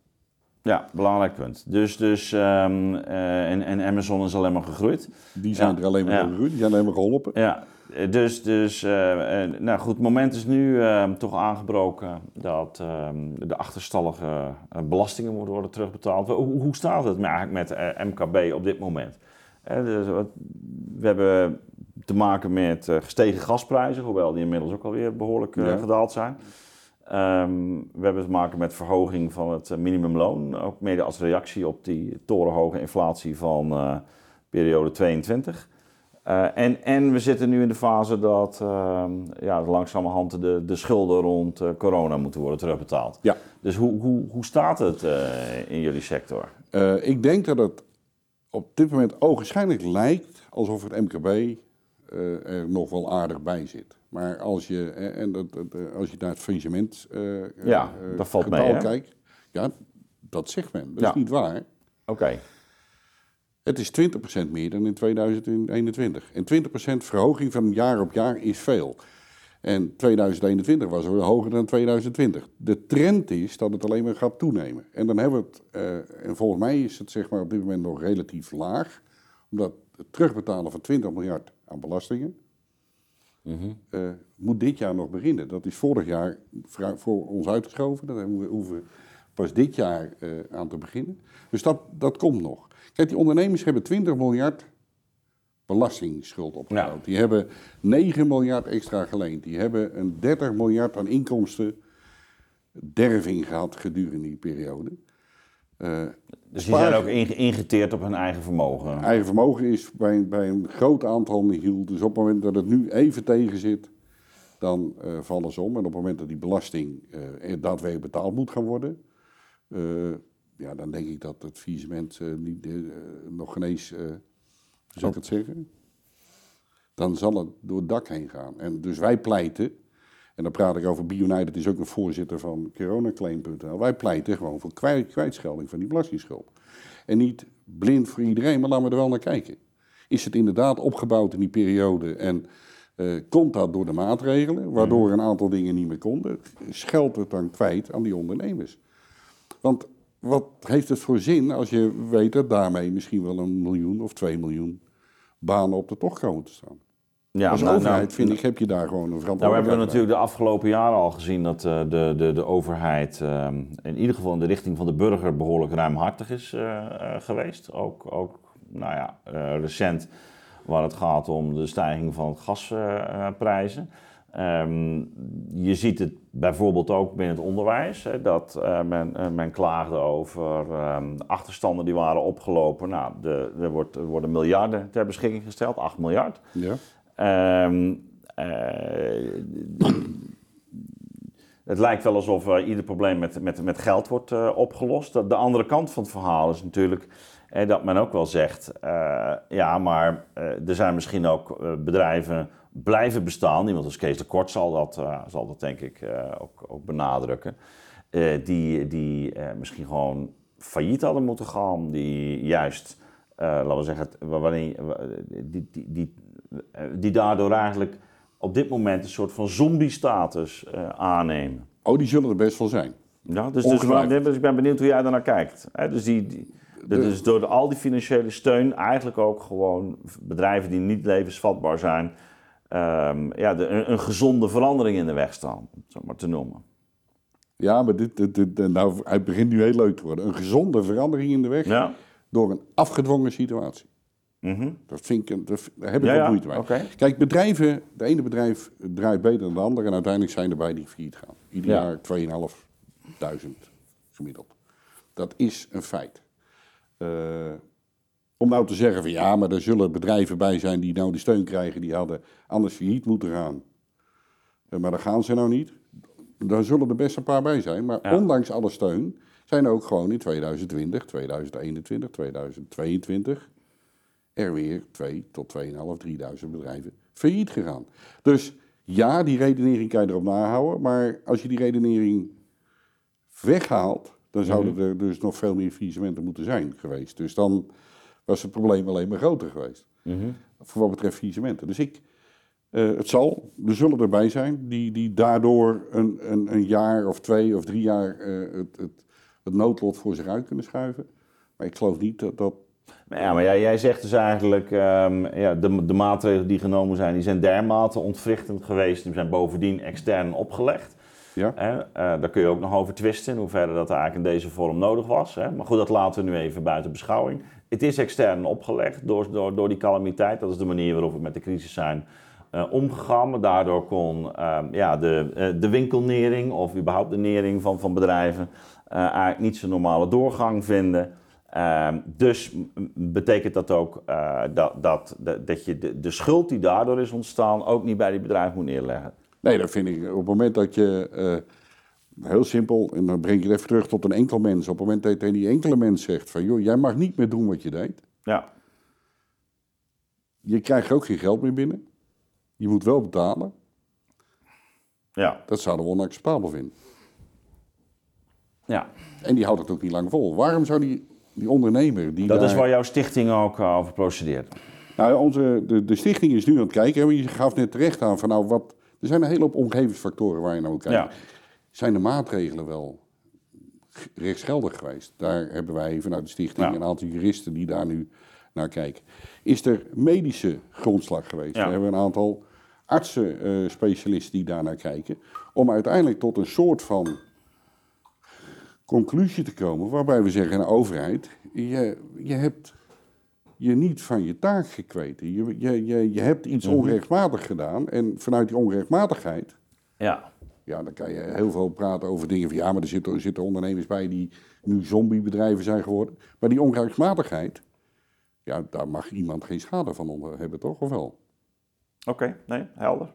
Ja, belangrijk punt. Dus, dus um, uh, en, en Amazon is alleen maar gegroeid. Die zijn er alleen maar ja. gegroeid, die zijn alleen maar geholpen. Ja, dus, dus uh, nou goed, het moment is nu uh, toch aangebroken dat ehm, de achterstallige belastingen moeten worden terugbetaald. Hoe, hoe staat het eigenlijk met MKB op dit moment? Dus we hebben te maken met gestegen gasprijzen, hoewel die inmiddels ook alweer behoorlijk ja. gedaald zijn. Um, we hebben te maken met verhoging van het minimumloon, ook mede als reactie op die torenhoge inflatie van uh, periode 22. Uh, en, en we zitten nu in de fase dat uh, ja, langzamerhand de, de schulden rond corona moeten worden terugbetaald. Ja. Dus hoe, hoe, hoe staat het in jullie sector? ik denk dat het op dit moment ogenschijnlijk lijkt alsof het MKB er nog wel aardig bij zit. Maar als je, en dat, als je naar het faillissement uh, ja, dat valt mee, kijkt, ja, dat zegt men. Dat is niet waar. Oké. Het is 20% meer dan in 2021. En 20% verhoging van jaar op jaar is veel. En 2021 was er hoger dan 2020. De trend is dat het alleen maar gaat toenemen. En dan hebben we het, uh, en volgens mij is het zeg maar op dit moment nog relatief laag, omdat het terugbetalen van 20 miljard aan belastingen, Mm moet dit jaar nog beginnen. Dat is vorig jaar voor ons uitgeschoven. Daar hoeven we pas dit jaar uh, aan te beginnen. Dus dat, dat komt nog. Kijk, die ondernemers hebben 20 miljard belastingsschuld opgebouwd. Die hebben 9 miljard extra geleend. Die hebben een 30 miljard aan inkomsten derving gehad gedurende die periode. Uh, dus die zijn ook ingeteerd op hun eigen vermogen? Eigen vermogen is bij, bij een groot aantal Michiel. Dus op het moment dat het nu even tegen zit, dan uh, vallen ze om. En op het moment dat die belasting uh, daadwerkelijk betaald moet gaan worden, ja, dan denk ik dat het faillissement niet, nog geen eens, hoe zou ik het zeggen? Dan zal het door het dak heen gaan. En dus wij pleiten en dan praat ik over Biounited, is ook een voorzitter van coronaclaim.nl. Wij pleiten gewoon voor kwijtschelding van die belastingsschuld. En niet blind voor iedereen, maar laten we er wel naar kijken. Is het inderdaad opgebouwd in die periode en uh, komt dat door de maatregelen, waardoor mhm. een aantal dingen niet meer konden? Scheldt het dan kwijt aan die ondernemers? Want wat heeft het voor zin als je weet dat daarmee misschien wel een miljoen of twee miljoen banen op de tocht komen te staan? Ja, Als nou, overheid, nou, vind ik, heb je daar gewoon een verantwoordelijkheid Nou, we hebben natuurlijk de afgelopen jaren al gezien dat uh, de, de, de overheid uh, in ieder geval in de richting van de burger behoorlijk ruimhartig is uh, geweest. Ook, ook nou ja, recent waar het gaat om de stijging van gasprijzen. Um, je ziet het bijvoorbeeld ook binnen het onderwijs, hè, dat men, men klaagde over um, achterstanden die waren opgelopen. Nou, de, er, wordt, er worden miljarden ter beschikking gesteld, 8 miljard. Ja. Um, het lijkt wel alsof uh, ieder probleem met, met, met geld wordt uh, opgelost. De andere kant van het verhaal is natuurlijk eh, dat men ook wel zegt: ja, maar er zijn misschien ook bedrijven blijven bestaan. Iemand als Kees de Kort zal dat, zal dat denk ik ook, ook benadrukken. die die misschien gewoon failliet hadden moeten gaan, die juist. laten we zeggen, wanneer, die, die, die eh, die daardoor eigenlijk op dit moment een soort van zombie-status uh, aannemen. Oh, die zullen er best wel zijn. Ja, dus, dus, dus ik ben benieuwd hoe jij daarnaar kijkt. dus, die, die dus door door al die financiële steun eigenlijk ook gewoon bedrijven die niet levensvatbaar zijn, um, ja, de, een, een, gezonde verandering in de weg staan, om het zo maar te noemen. Ja, maar dit, dit, dit, nou, het begint nu heel leuk te worden. Een gezonde verandering in de weg ja. door een afgedwongen situatie. Dat vind ik, dat, daar heb ik Ja, wel moeite mee. Kijk, bedrijven, de ene bedrijf draait beter dan de andere en uiteindelijk zijn er bij die failliet gaan. Ieder Ja. jaar 2.500 gemiddeld. Dat is een feit. Eh, om nou te zeggen van ja, maar er zullen bedrijven bij zijn die nou de steun krijgen, die hadden anders failliet moeten gaan. Eh, maar daar gaan ze nou niet. Daar zullen er best een paar bij zijn. Maar Ja. ondanks alle steun zijn er ook gewoon in 2020, 2021, 2022 er weer 2 tot 2.500, 3.000 bedrijven failliet gegaan. Dus ja, die redenering kan je erop nahouden. Maar als je die redenering weghaalt, dan zouden er dus nog veel meer faillissementen moeten zijn geweest. Dus dan was het probleem alleen maar groter geweest. Voor wat betreft faillissementen. Dus ik, eh, het zal, er zullen erbij zijn die, die daardoor een, een, een jaar of twee of drie jaar eh, het, het, het noodlot voor zich uit kunnen schuiven. Maar ik geloof niet dat, dat Ja, maar jij, jij zegt dus eigenlijk, ehm, ja, de, de maatregelen die genomen zijn, die zijn dermate ontwrichtend geweest. Die zijn bovendien extern opgelegd. ja, Hè? Eh, daar kun je ook nog over twisten in hoeverre dat eigenlijk in deze vorm nodig was. Hè? Maar goed, dat laten we nu even buiten beschouwing. Het is extern opgelegd door, door, door die calamiteit. Dat is de manier waarop we met de crisis zijn eh, omgegaan. Maar daardoor kon ehm, ja, de, eh, de winkelnering of überhaupt de nering van, van bedrijven eigenlijk niet zijn normale doorgang vinden. Ehm, dus betekent dat ook eh, dat, dat, dat, je de, de schuld die daardoor is ontstaan ook niet bij die bedrijven moet neerleggen. Nee, dat vind ik. Op het moment dat je. eh, heel simpel, en dan breng ik het even terug tot een enkel mens. Op het moment dat je die enkele mens zegt: van joh, jij mag niet meer doen wat je deed. Ja, Je krijgt ook geen geld meer binnen. Je moet wel betalen. ja, Dat zouden we onacceptabel vinden. ja. En die houdt het ook niet lang vol. Waarom zou die, die ondernemer. Die Dat daar... is waar jouw stichting ook eh, over procedeert. Nou, onze, de, de stichting is nu aan het kijken. Je gaf net terecht aan van nou wat. Er zijn een hele hoop omgevingsfactoren waar je naar moet kijken. Ja. Zijn de maatregelen wel rechtsgeldig geweest? Daar hebben wij vanuit de stichting Ja. een aantal juristen die daar nu naar kijken. Is er medische grondslag geweest? Ja. We hebben een aantal artsen-specialisten die daar naar kijken. Om uiteindelijk tot een soort van conclusie te komen. Waarbij we zeggen de overheid: je, je hebt je niet van je taak gekweten. Je, je, je, je hebt iets onrechtmatig gedaan. En vanuit die onrechtmatigheid, Ja, ja, dan kan je heel veel praten over dingen van ja, maar er zitten, er zitten ondernemers bij die nu zombiebedrijven zijn geworden. Maar die onrechtmatigheid, ja, daar mag iemand geen schade van onder hebben, toch? Of wel? oké, nee, helder.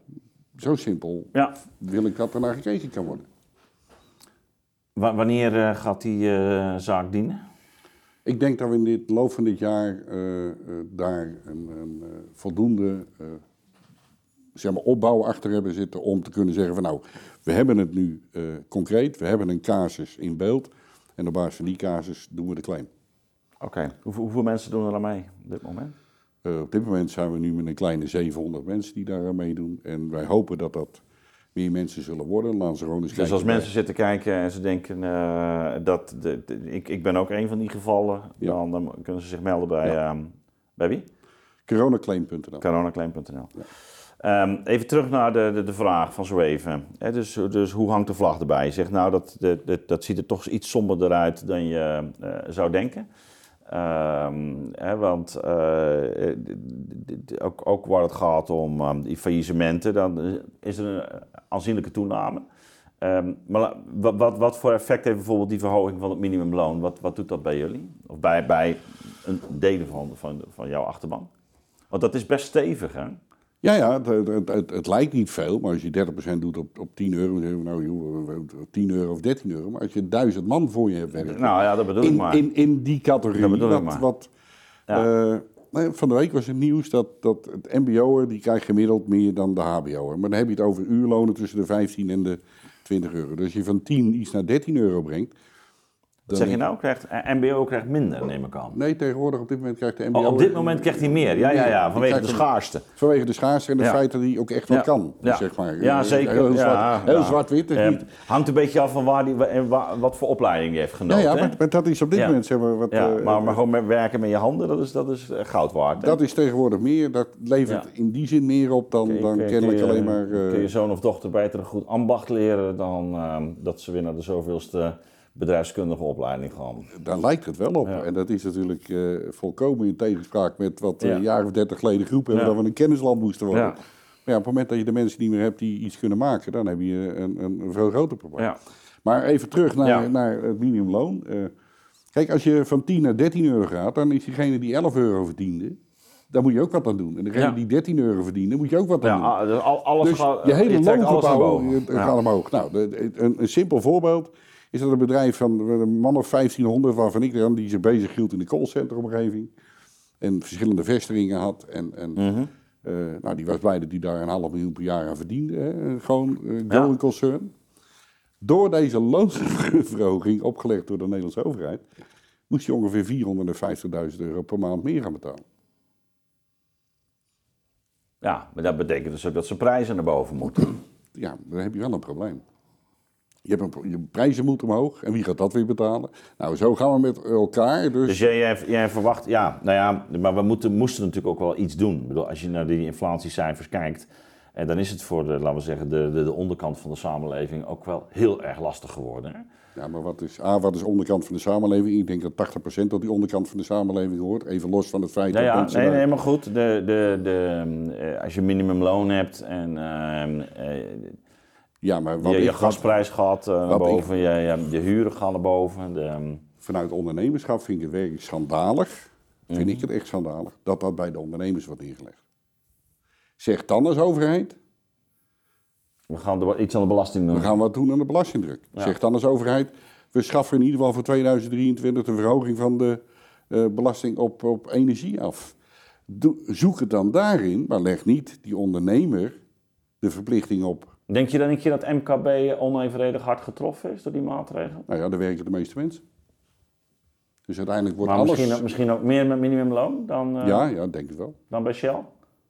Zo simpel Ja. wil ik dat er naar gekeken kan worden. Wa- wanneer eh, gaat die eh, zaak dienen? Ik denk dat we in dit loop van dit jaar eh, daar een, een voldoende zeg maar opbouw achter hebben zitten om te kunnen zeggen van nou, we hebben het nu concreet, we hebben een casus in beeld en op basis van die casus doen we de claim. Oké, hoeveel, hoeveel mensen doen er aan mee op dit moment? Op dit moment zijn we nu met een kleine 700 mensen die daar aan meedoen en wij hopen dat dat meer mensen zullen worden. Laten ze gewoon eens Dus kijken als mensen zitten kijken en ze denken eh, dat de, de- ik, ik ben ook een van die gevallen, Ja. dan, dan kunnen ze zich melden bij, ehm, bij wie? coronaclaim.nl. Coronaclaim.nl. Ehm, even terug naar de, de, de vraag van zo even. Dus, dus hoe hangt de vlag erbij? Je zegt nou, dat, dat, dat, dat ziet er toch iets somberder uit dan je eh, zou denken. Ehm, hè, want eh, ook, ook waar het gaat om ehm, die faillissementen, dan eh, is er een aanzienlijke toename. Ehm, maar wat, wat voor effect heeft bijvoorbeeld die verhoging van het minimumloon? Wat, wat doet dat bij jullie? Of bij, bij een delen van, van, van jouw achterban? Want dat is best stevig, hè? Ja, ja, het, het, het, het lijkt niet veel, maar als je 30% doet op, op 10 euro, dan zeggen we nou joh, we- we- 10 euro of 13 euro. Maar als je duizend man voor je hebt werken, Nou ja, dat bedoel ik in, maar. in, in die categorie, Dat bedoel ik wat, maar. wat Ja. nou, van de week was het nieuws dat, dat het mbo'er, die krijgt gemiddeld meer dan de hbo'er. Maar dan heb je het over uurlonen tussen de 15 en de 20 euro. Dus als je van 10 iets naar 13 euro brengt, Wat zeg je nou? Krijgt, eh, MBO krijgt minder, neem ik aan. nee, tegenwoordig op dit moment krijgt de mbo'er... Oh, op dit moment krijgt hij meer. Ja, ja, ja, vanwege de schaarste. Vanwege de schaarste en het Ja. feit dat hij ook echt wat kan, Ja. zeg maar. Ja, Eh, zeker. Heel, zwart-wit Eh, niet. hangt een beetje af van waar die, wa- wa- wat voor opleiding die heeft Ja, genoten. ja maar, maar dat is op dit moment, zeg maar, wat, Ja, maar, maar gewoon met werken met je handen, dat is, dat is goud waard. hè? dat is tegenwoordig meer, dat levert in die zin meer op dan, Kun dan kun kennelijk kun je- alleen maar... Kun je zoon of dochter beter een goed ambacht leren dan ehm, dat ze weer naar de zoveelste bedrijfskundige opleiding gewoon. Daar lijkt het wel op. Ja. En dat is natuurlijk eh, volkomen in tegenspraak met wat Ja. een jaar of dertig geleden geroepen hebben dat we een kennisland moesten worden. Ja. Maar ja, op het moment dat je de mensen niet meer hebt die iets kunnen maken, dan heb je een, een, een veel groter probleem. Maar even terug naar, naar het minimumloon. Eh, kijk, als je van 10 naar 13 euro gaat, dan is diegene die 11 euro verdiende, daar moet je ook wat aan doen. En degene Ja. die 13 euro verdiende, moet je ook wat aan Ja, doen. ah, dus al- alles Dus gaat, je hele loongebouw eh, gaat omhoog. Nou, een, een simpel voorbeeld is dat een bedrijf van een man of 1500, waarvan ik dan die zich bezig hield in de callcenteromgeving. En verschillende vestigingen had. En, en Mhm. eh, nou, die was blij dat hij daar een half miljoen per jaar aan verdiende. Hè? Gewoon eh going concern. Door deze loonsverhoging, opgelegd door de Nederlandse overheid, moest hij ongeveer 450.000 euro per maand meer gaan betalen. Ja, maar dat betekent dus ook dat ze prijzen naar boven moeten. ja, dan heb je wel een probleem. Je, hebt een, je prijzen moeten omhoog. En wie gaat dat weer betalen? Nou, zo gaan we met elkaar. Dus, Dus jij, jij, jij verwacht, ja, nou ja, maar we moeten, moesten natuurlijk ook wel iets doen. Ik bedoel, als je naar die inflatiecijfers kijkt, en dan is het voor de, laten we zeggen, de, de, de onderkant van de samenleving ook wel heel erg lastig geworden. Hè? ja, maar wat is, A, wat is onderkant van de samenleving? Ik denk dat 80% tot die onderkant van de samenleving hoort. Even los van het feit dat ja mensen nee, maar goed, de, de, de, eh, als je minimumloon hebt en ehm, eh, Ja, maar wat je, gasprijs gaat eh, naar ik- boven, je, huren gaan naar boven. De, ehm, vanuit ondernemerschap vind ik het werkelijk schandalig. Vind Mhm. ik het echt schandalig. Dat dat bij de ondernemers wordt neergelegd. Zeg dan als overheid, we gaan er iets aan de belasting doen. we gaan wat doen aan de belastingdruk. Zeg dan als overheid, we schaffen in ieder geval voor 2023 de verhoging van de eh, belasting op, op energie af. Doe- zoek het dan daarin, maar leg niet die ondernemer de verplichting op. Denk je dan een keer dat MKB onevenredig hard getroffen is door die maatregelen? Nou ja, daar werken de meeste mensen. Dus uiteindelijk wordt Maar alles... misschien, ook- misschien ook meer met minimumloon dan, eh, Ja, ja, denk ik wel. dan bij Shell?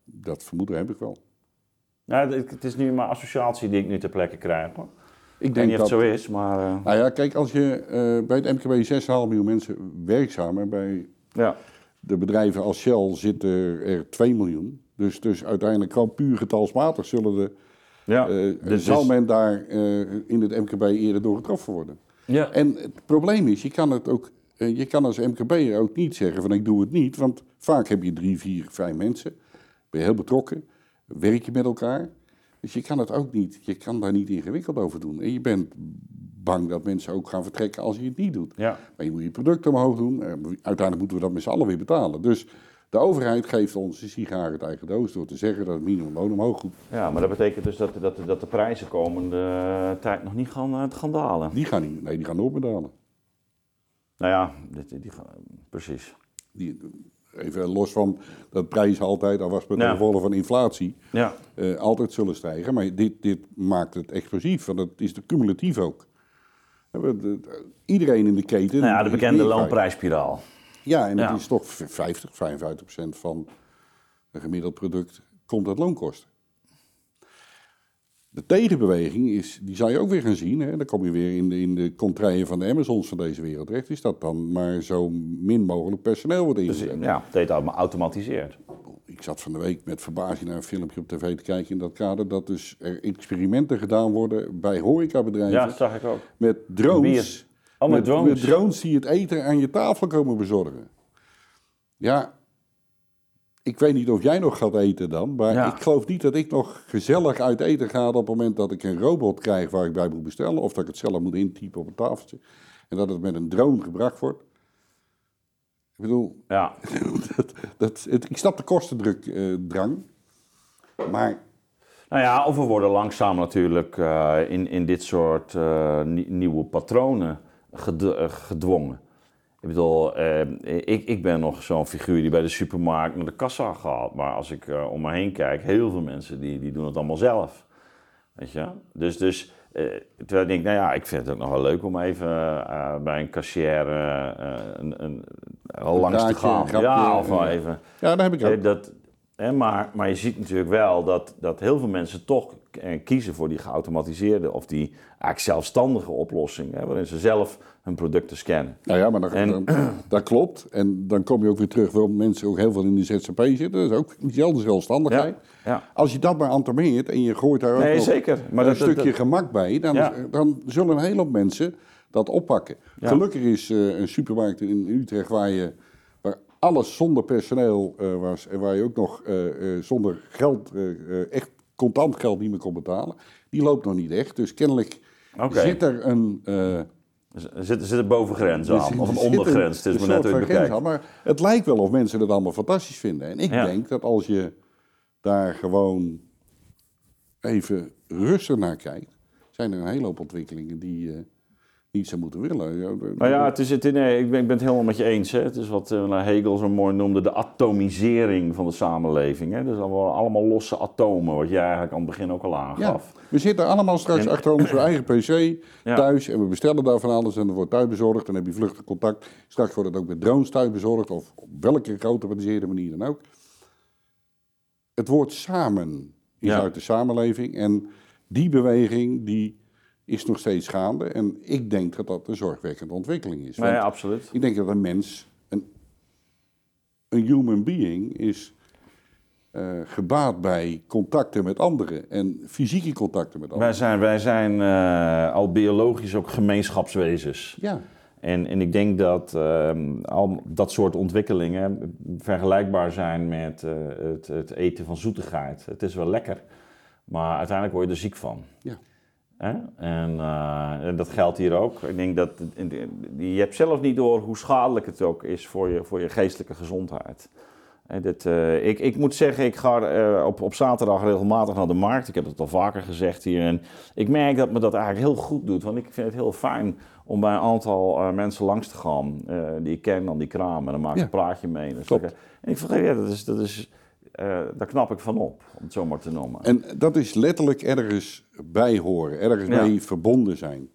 Dat vermoeden heb ik wel. Nou, het is nu maar associatie die ik nu ter plekke krijg. Hoor. Ik denk niet dat... het zo is, maar eh, Nou ja, kijk, als je eh, bij het MKB 6,5 miljoen mensen werkzaam en bij ja. de bedrijven als Shell zitten er 2 miljoen. Dus, dus uiteindelijk gewoon puur getalsmatig zullen de, Ja, eh, dus- zal dus- men daar eh, in het MKB eerder door getroffen worden. ja. En het probleem is, je kan het ook, eh, je kan als MKB'er ook niet zeggen van ik doe het niet. Want vaak heb je drie, vier, vijf mensen, ben je heel betrokken, werk je met elkaar. Dus je kan het ook niet, je kan daar niet ingewikkeld over doen. En je bent bang dat mensen ook gaan vertrekken als je het niet doet. ja. Maar je moet je producten omhoog doen. Eh, Uiteindelijk moeten we dat met z'n allen weer betalen. Dus de overheid geeft ons de sigaar het eigen doos door te zeggen dat het minimumloon omhoog moet. ja, maar dat betekent dus dat, dat, dat de prijzen komende eh, tijd nog niet gaan, eh, gaan dalen. Die gaan niet, nee, die gaan nooit meer dalen. Nou ja, die gaan, precies. Die, even los van dat prijzen altijd, dat was met de gevolgen van inflatie, Ja, eh, altijd zullen stijgen. Maar dit, dit maakt het explosief, want het is de cumulatief ook. Iedereen in de keten. nou ja de bekende loonprijsspiraal. Ja, en Ja. het is toch 50, 55 procent van een gemiddeld product komt uit loonkosten. De tegenbeweging is, die zou je ook weer gaan zien. Hè? Dan kom je weer in de, in de contraien van de Amazons van deze wereld terecht. Is dat dan maar zo min mogelijk personeel wordt Dus ingezet. ja, het heet allemaal automatiseerd. Ik zat van de week met verbazing naar een filmpje op tv te kijken in dat kader. Dat dus er experimenten gedaan worden bij horecabedrijven. Ja, dat zag ik ook. Met drones. Oh, met drones. Met drones die het eten aan je tafel komen bezorgen. Ja, ik weet niet of jij nog gaat eten dan. Maar Ja. ik geloof niet dat ik nog gezellig uit eten ga op het moment dat ik een robot krijg waar ik bij moet bestellen. Of dat ik het zelf moet intypen op een tafeltje. En dat het met een drone gebracht wordt. Ik bedoel, Ja, dat, dat, het, ik snap de kostendruk eh, drang. Maar Nou ja, of we worden langzaam natuurlijk eh, in, in dit soort eh, nie- nieuwe patronen gedwongen. Ik bedoel, eh, ik, ik ben nog zo'n figuur die bij de supermarkt naar de kassa gaat. Maar als ik eh, om me heen kijk, heel veel mensen die, die doen het allemaal zelf. Weet je? Dus, dus eh, terwijl ik denk, nou ja, ik vind het ook nog wel leuk om even eh, bij een cashier eh, eh, een, een, langs te gaan. grapje, ja, of wel even. ja, dat heb ik ook. Dat, maar, maar je ziet natuurlijk wel dat, dat heel veel mensen toch eh, kiezen voor die geautomatiseerde of die eigenlijk zelfstandige oplossing, hè, waarin ze zelf hun producten scannen. Nou ja, maar dat, En- dan- dat klopt. En dan kom je ook weer terug waarom mensen ook heel veel in de ZZP zitten. Dat is ook diezelfde zelfstandigheid. ja. Als je dat maar antameert en je gooit daar ook Nee, zeker. Maar een dat- stukje dat- gemak bij, dan, Ja. dan zullen een hele hoop mensen dat oppakken. Gelukkig is eh, een supermarkt in Utrecht waar, je, alles zonder personeel eh, was en waar je ook nog eh, eh, zonder geld, echt contant geld niet meer kon betalen, die loopt nog niet echt. Dus kennelijk zit er een... Er zit, er zit een bovengrens er aan, zit- of een er ondergrens. Het is maar net hoe je aan, Maar het lijkt wel of mensen het allemaal fantastisch vinden. En ik Ja. denk dat als je daar gewoon even rustig naar kijkt, zijn er een hele hoop ontwikkelingen die niet zou moeten willen. Nou ja, het is, het, nee, ik, ben, ik ben het helemaal met je eens. Hè. Het is wat eh, Hegel zo mooi noemde de atomisering van de samenleving. Hè. Dus allemaal, losse atomen, wat jij eigenlijk aan het begin ook al Ja, aangaf. we zitten allemaal straks En- achter onze eigen pc Ja. thuis en we bestellen daar van alles en er wordt thuis bezorgd. Dan heb je vluchtig contact. Straks wordt het ook met drones thuis bezorgd of op welke geautomatiseerde manier dan ook. Het woord samen is Ja. uit de samenleving en die beweging die is nog steeds gaande. En ik denk dat dat een zorgwekkende ontwikkeling is. Nee, Want absoluut. ik denk dat een mens, een, een human being, is eh, gebaat bij contacten met anderen en fysieke contacten met anderen. Wij zijn, wij zijn eh, al biologisch ook gemeenschapswezens. Ja, En, en ik denk dat ehm, al dat soort ontwikkelingen vergelijkbaar zijn met eh, het, het eten van zoetigheid. Het is wel lekker, maar uiteindelijk word je er ziek van. ja. Hè? En, eh, en dat geldt hier ook. Ik denk dat je hebt zelf niet door hoe schadelijk het ook is voor je, voor je geestelijke gezondheid. En dit, eh, ik, ik moet zeggen, ik ga eh, op, op zaterdag regelmatig naar de markt. Ik heb het al vaker gezegd hier. En ik merk dat me dat eigenlijk heel goed doet. Want ik vind het heel fijn om bij een aantal mensen langs te gaan. die ik ken aan die kraam. En dan maak ik Ja. een praatje mee. Dus en ik vergeet, ja, dat is, dat is, eh, daar knap ik van op. Om het zo maar te noemen. En dat is letterlijk ergens bij horen, ergens Ja. mee verbonden zijn.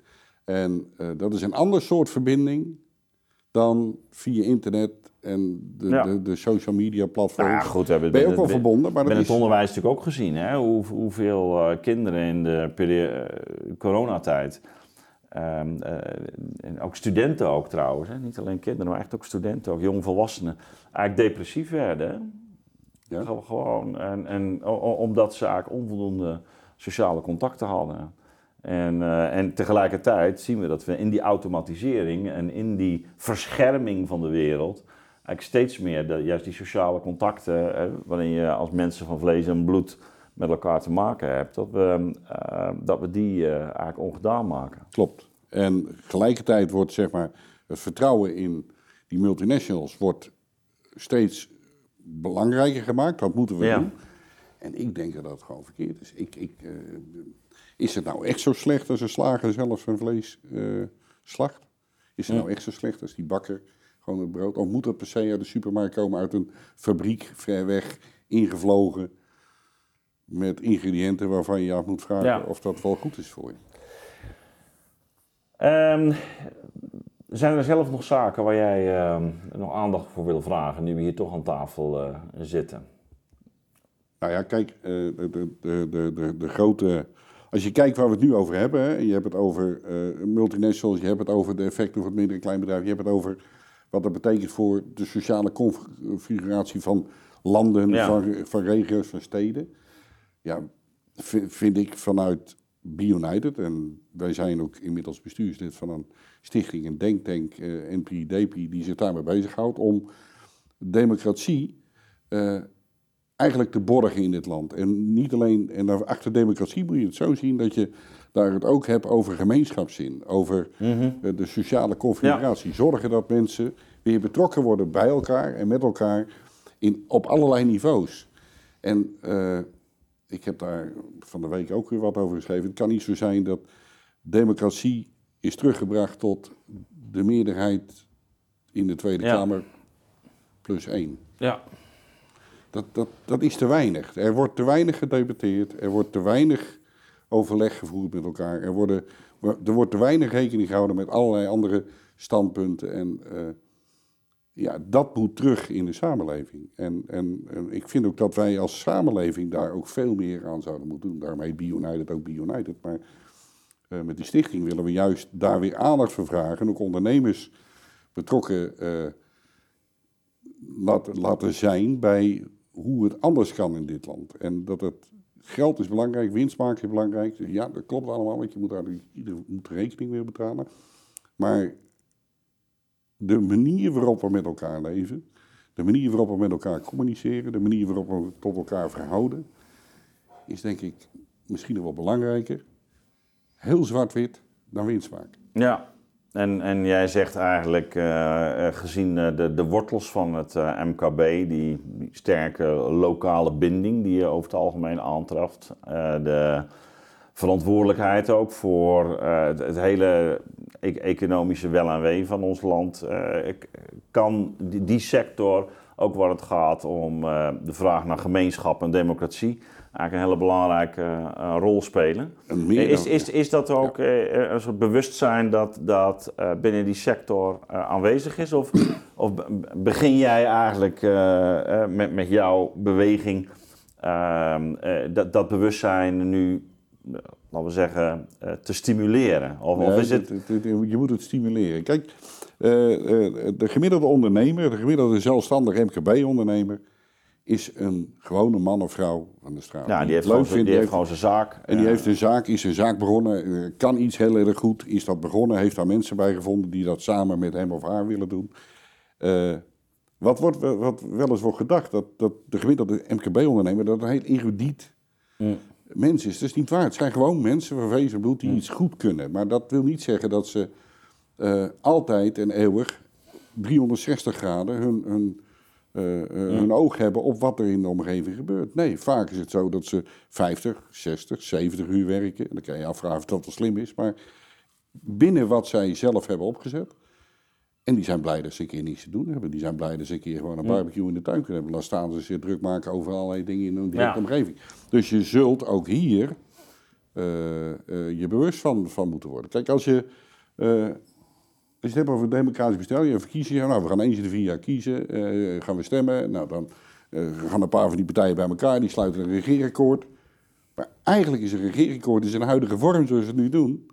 En eh, dat is een ander soort verbinding dan via internet en de, Ja. de, de social media platforms. Nou ja, goed, ben je ook wel verbonden, maar dat is... het onderwijs natuurlijk ook gezien, hè? Hoe, hoeveel eh, kinderen in de coronatijd, ehm, eh, en ook studenten ook trouwens, hè? niet alleen kinderen, maar echt ook studenten, ook jongvolwassenen, eigenlijk depressief werden. Hè. Ja. Gewoon- en, en, omdat ze eigenlijk onvoldoende sociale contacten hadden. En, eh, en tegelijkertijd zien we dat we in die automatisering en in die verscherming van de wereld eigenlijk steeds meer de, juist die sociale contacten, eh, waarin je als mensen van vlees en bloed met elkaar te maken hebt, dat we, eh, dat we die eigenlijk ongedaan maken. Klopt. En tegelijkertijd wordt zeg maar, het vertrouwen in die multinationals wordt steeds belangrijker gemaakt. Dat moeten we Ja. doen. En ik denk dat dat gewoon verkeerd is. Ik, ik, eh, is het nou echt zo slecht als een slager zelf zijn vlees eh, slacht? Is het nou echt zo slecht als die bakker gewoon het brood? Of moet dat per se uit de supermarkt komen, uit een fabriek ver weg, ingevlogen, met ingrediënten waarvan je je af moet vragen Ja. of dat wel goed is voor je? Ehm, zijn er zelf nog zaken waar jij ehm, nog aandacht voor wil vragen, nu we hier toch aan tafel eh, zitten? Nou ja, kijk, eh, de, de, de, de, grote. Als je kijkt waar we het nu over hebben, hè, je hebt het over eh, multinationals, je hebt het over de effecten voor het midden- en kleinbedrijf, je hebt het over wat dat betekent voor de sociale configuratie van landen, Ja. van, van regio's, van steden. Ja, vi- vind ik vanuit BeUnited, en wij zijn ook inmiddels bestuurslid van een stichting, een denktank, eh NPDP, die zich daarmee bezighoudt om democratie eh, eigenlijk te borgen in dit land. En niet alleen, en achter democratie moet je het zo zien dat je daar het ook hebt over gemeenschapszin, over eh, de sociale configuratie. Zorgen dat mensen weer betrokken worden bij elkaar en met elkaar in, op allerlei niveaus. En ik heb daar van de week ook weer wat over geschreven. Het kan niet zo zijn dat democratie is teruggebracht tot de meerderheid in de Tweede Ja. Kamer plus één. Ja. Dat, dat, dat is te weinig. Er wordt te weinig gedebatteerd. Er wordt te weinig overleg gevoerd met elkaar. Er, worden, er wordt te weinig rekening gehouden met allerlei andere standpunten. En eh, ja, dat moet terug in de samenleving. En, en, ik vind ook dat wij als samenleving daar ook veel meer aan zouden moeten doen. Daarom heet BeUnited ook BeUnited. Maar eh, met die stichting willen we juist daar weer aandacht voor vragen. En ook ondernemers betrokken eh, laten, laten zijn bij hoe het anders kan in dit land. En dat het geld is belangrijk, winst maken is belangrijk. Ja, dat klopt allemaal, want je moet daar ieder moet rekening mee betalen. Maar de manier waarop we met elkaar leven, de manier waarop we met elkaar communiceren, de manier waarop we tot elkaar verhouden, is denk ik misschien nog wel belangrijker. Heel zwart-wit dan winstmaak. Ja, en, en jij zegt eigenlijk, uh, gezien uh, de, de wortels van het MKB, die, sterke lokale binding die je over het algemeen aantreft, de verantwoordelijkheid ook voor het, het, hele e economische wel en wee van ons land, kan die, die, sector, ook waar het gaat om de vraag naar gemeenschap en democratie, eigenlijk een hele belangrijke uh, rol spelen. Is, is, is dat ook ja. uh, een soort bewustzijn dat, dat uh, binnen die sector aanwezig is? Of, of begin jij eigenlijk met, met jouw beweging ehm, dat, dat bewustzijn nu, laten we zeggen, te stimuleren? Of, ja, of is het... het, het, je moet het stimuleren. Kijk, de gemiddelde ondernemer, de gemiddelde zelfstandige MKB-ondernemer is een gewone man of vrouw van de straat. Ja, die heeft, gewoon, vindt, die heeft gewoon zijn zaak. En die heeft een zaak, is een zaak begonnen, kan iets heel erg goed, is dat begonnen, heeft daar mensen bij gevonden die dat samen met hem of haar willen doen. Uh, wat, wordt, wat wel eens wordt gedacht, dat, dat de gemiddelde MKB-ondernemer dat een heel erudiet mm. Mens is. Dat is niet waar. Het zijn gewoon mensen van wezen bloed die iets goed kunnen. Maar dat wil niet zeggen dat ze uh, altijd en eeuwig 360 graden hun, hun uh, uh, hun oog hebben op wat er in de omgeving gebeurt. Nee, vaak is het zo dat ze 50, 60, 70 uur werken. En dan kan je je afvragen of dat wel slim is. Maar binnen wat zij zelf hebben opgezet. En die zijn blij dat ze een keer niets te doen hebben. Die zijn blij dat ze een keer gewoon een barbecue in de tuin kunnen hebben. Dan staan ze zich druk maken over allerlei dingen in hun directe ja. omgeving. Dus je zult ook hier uh, je bewust van, van moeten worden. Kijk, als je als je het hebt over democratisch bestel, je verkiezingen, nou, we gaan eens in de vier jaar kiezen, gaan we stemmen. Nou, dan gaan een paar van die partijen bij elkaar, die sluiten een regeerakkoord. Maar eigenlijk is een regeerakkoord in zijn huidige vorm, zoals we het nu doen,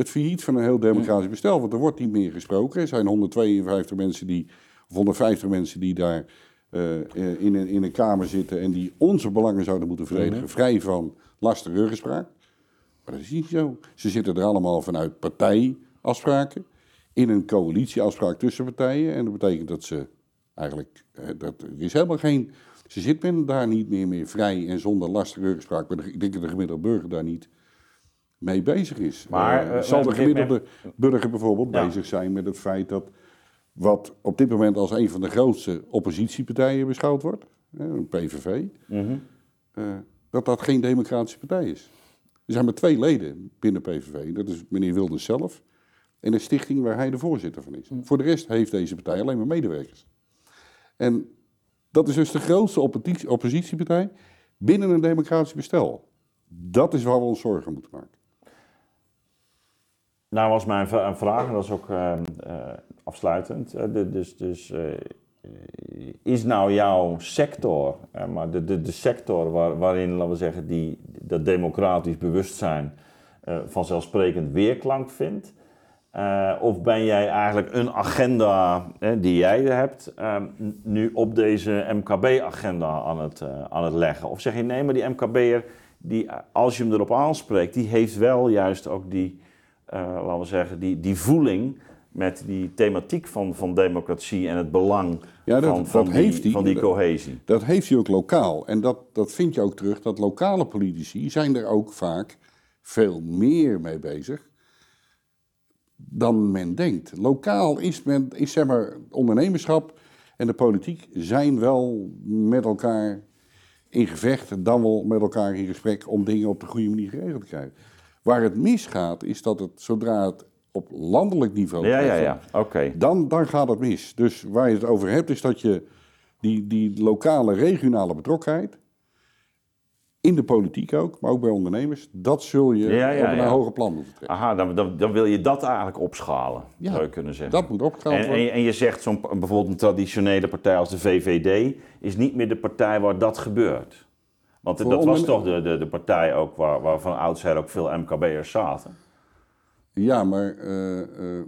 het failliet van een heel democratisch bestel. Want er wordt niet meer gesproken. Er zijn 152 mensen die, of 150 mensen die daar uh, in, een, in een kamer zitten en die onze belangen zouden moeten verdedigen, vrij van lastige ruggespraak. Maar dat is niet zo. Ze zitten er allemaal vanuit partijafspraken in een coalitieafspraak tussen partijen. En dat betekent dat ze eigenlijk, eh, dat, er is helemaal geen, ze zit men daar niet meer, meer vrij en zonder lastige ruggespraak. Ik denk dat de gemiddelde burger daar niet mee bezig is. Maar uh, zal de gemiddelde burger bijvoorbeeld ja. bezig zijn met het feit dat wat op dit moment als een van de grootste oppositiepartijen beschouwd wordt, een PVV, mm -hmm. uh, dat dat geen democratische partij is. Er zijn maar twee leden binnen PVV. Dat is meneer Wilders zelf in een stichting waar hij de voorzitter van is. Mm. Voor de rest heeft deze partij alleen maar medewerkers. En dat is dus de grootste oppositiepartij binnen een democratisch bestel. Dat is waar we ons zorgen moeten maken. Nou was mijn vraag, en dat is ook uh, uh, afsluitend. Uh, dus dus is nou jouw sector, maar de, de, de sector waar, waarin, laten we zeggen, die, dat democratisch bewustzijn vanzelfsprekend weerklank vindt, of ben jij eigenlijk een agenda die jij hebt, uh, nu op deze MKB-agenda aan, het, aan het leggen? Of zeg je nee, maar die MKB'er, die, als je hem erop aanspreekt, die heeft wel juist ook die, laten we zeggen, die, die voeling met die thematiek van, van democratie en het belang ja, dat, van, van, dat die, heeft die, van die cohesie. Dat, dat heeft hij ook lokaal. En dat, dat vind je ook terug, dat lokale politici zijn er ook vaak veel meer mee bezig dan men denkt. Lokaal is, men, is zeg maar, ondernemerschap en de politiek zijn wel met elkaar in gevecht, dan wel met elkaar in gesprek om dingen op de goede manier geregeld te krijgen. Waar het misgaat, is dat het zodra het op landelijk niveau ja, ja, ja. Okay. dan, dan gaat het mis. Dus waar je het over hebt, is dat je die, die lokale, regionale betrokkenheid, in de politiek ook, maar ook bij ondernemers, dat zul je ja, ja, op een ja. hoger plan moeten trekken. Aha, dan, dan, dan, wil je dat eigenlijk opschalen, zou je kunnen zeggen. dat moet opgeschaald en, worden. En, en je zegt, zo'n, bijvoorbeeld een traditionele partij als de VVD is niet meer de partij waar dat gebeurt. Want dat was toch de, de, de partij ook waar, waar van oudsher ook veel MKB'ers zaten? Ja, maar uh, uh,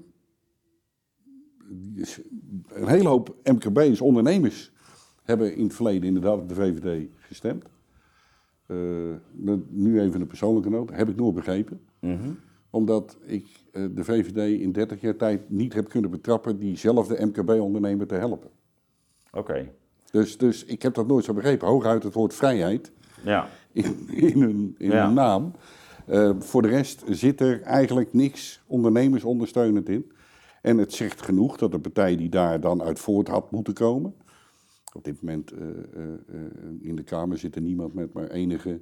een hele hoop MKB'ers, ondernemers, hebben in het verleden inderdaad op de VVD gestemd. Uh, nu even een persoonlijke noot, heb ik nooit begrepen. Mm -hmm. Omdat ik eh, de VVD in 30 jaar tijd niet heb kunnen betrappen diezelfde MKB-ondernemer te helpen. Oké. Dus, dus ik heb dat nooit zo begrepen. Hooguit het woord vrijheid Ja. in, in, hun, in Ja. hun naam. Eh, voor de rest zit er eigenlijk niks ondernemersondersteunend in. En het zegt genoeg dat de partij die daar dan uit voort had moeten komen. Op dit moment eh, eh, in de Kamer zit er niemand met maar enige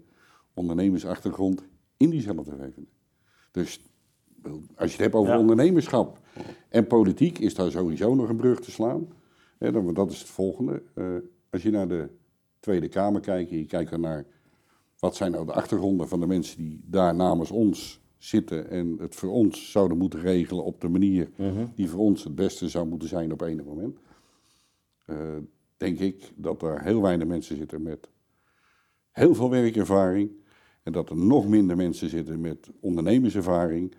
ondernemersachtergrond in diezelfde VVD. Dus als je het hebt over Ja. ondernemerschap en politiek, is daar sowieso nog een brug te slaan. Dan- want dat is het volgende. Als je naar de Tweede Kamer kijkt en je kijkt dan naar wat zijn nou de achtergronden van de mensen die daar namens ons zitten en het voor ons zouden moeten regelen op de manier die voor ons het beste zou moeten zijn op enig moment. Eh, denk ik dat er heel weinig mensen zitten met heel veel werkervaring en dat er nog minder mensen zitten met ondernemerservaring.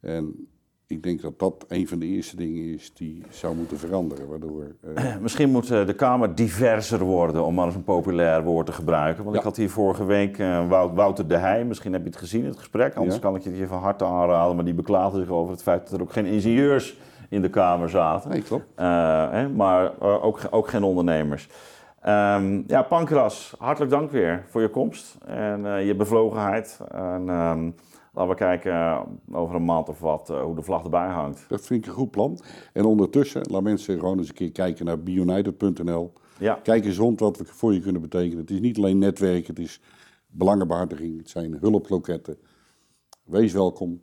En ik denk dat dat een van de eerste dingen is die zou moeten veranderen, waardoor... eh, Misschien moet eh, de Kamer diverser worden, om maar eens een populair woord te gebruiken. Want Ja. ik had hier vorige week eh, Wout- Wouter de Heij, misschien heb je het gezien, het gesprek. Anders Ja. kan ik je het hier van harte aanraden. Maar die beklaagde zich over het feit dat er ook geen ingenieurs in de Kamer zaten. nee, klopt. Eh, hè, maar ook, ook geen ondernemers. Ehm, ja, Pankras, hartelijk dank weer voor je komst en je bevlogenheid. En, ehm, laten we kijken eh, over een maand of wat eh, hoe de vlag erbij hangt. Dat vind ik een goed plan. En ondertussen, laat mensen gewoon eens een keer kijken naar biounited.nl. Ja, Kijk eens rond wat we voor je kunnen betekenen. Het is niet alleen netwerk, het is belangenbehartiging, het zijn hulploketten. Wees welkom,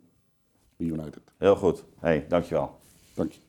Be United. heel goed. Hey, dankjewel. Dank je.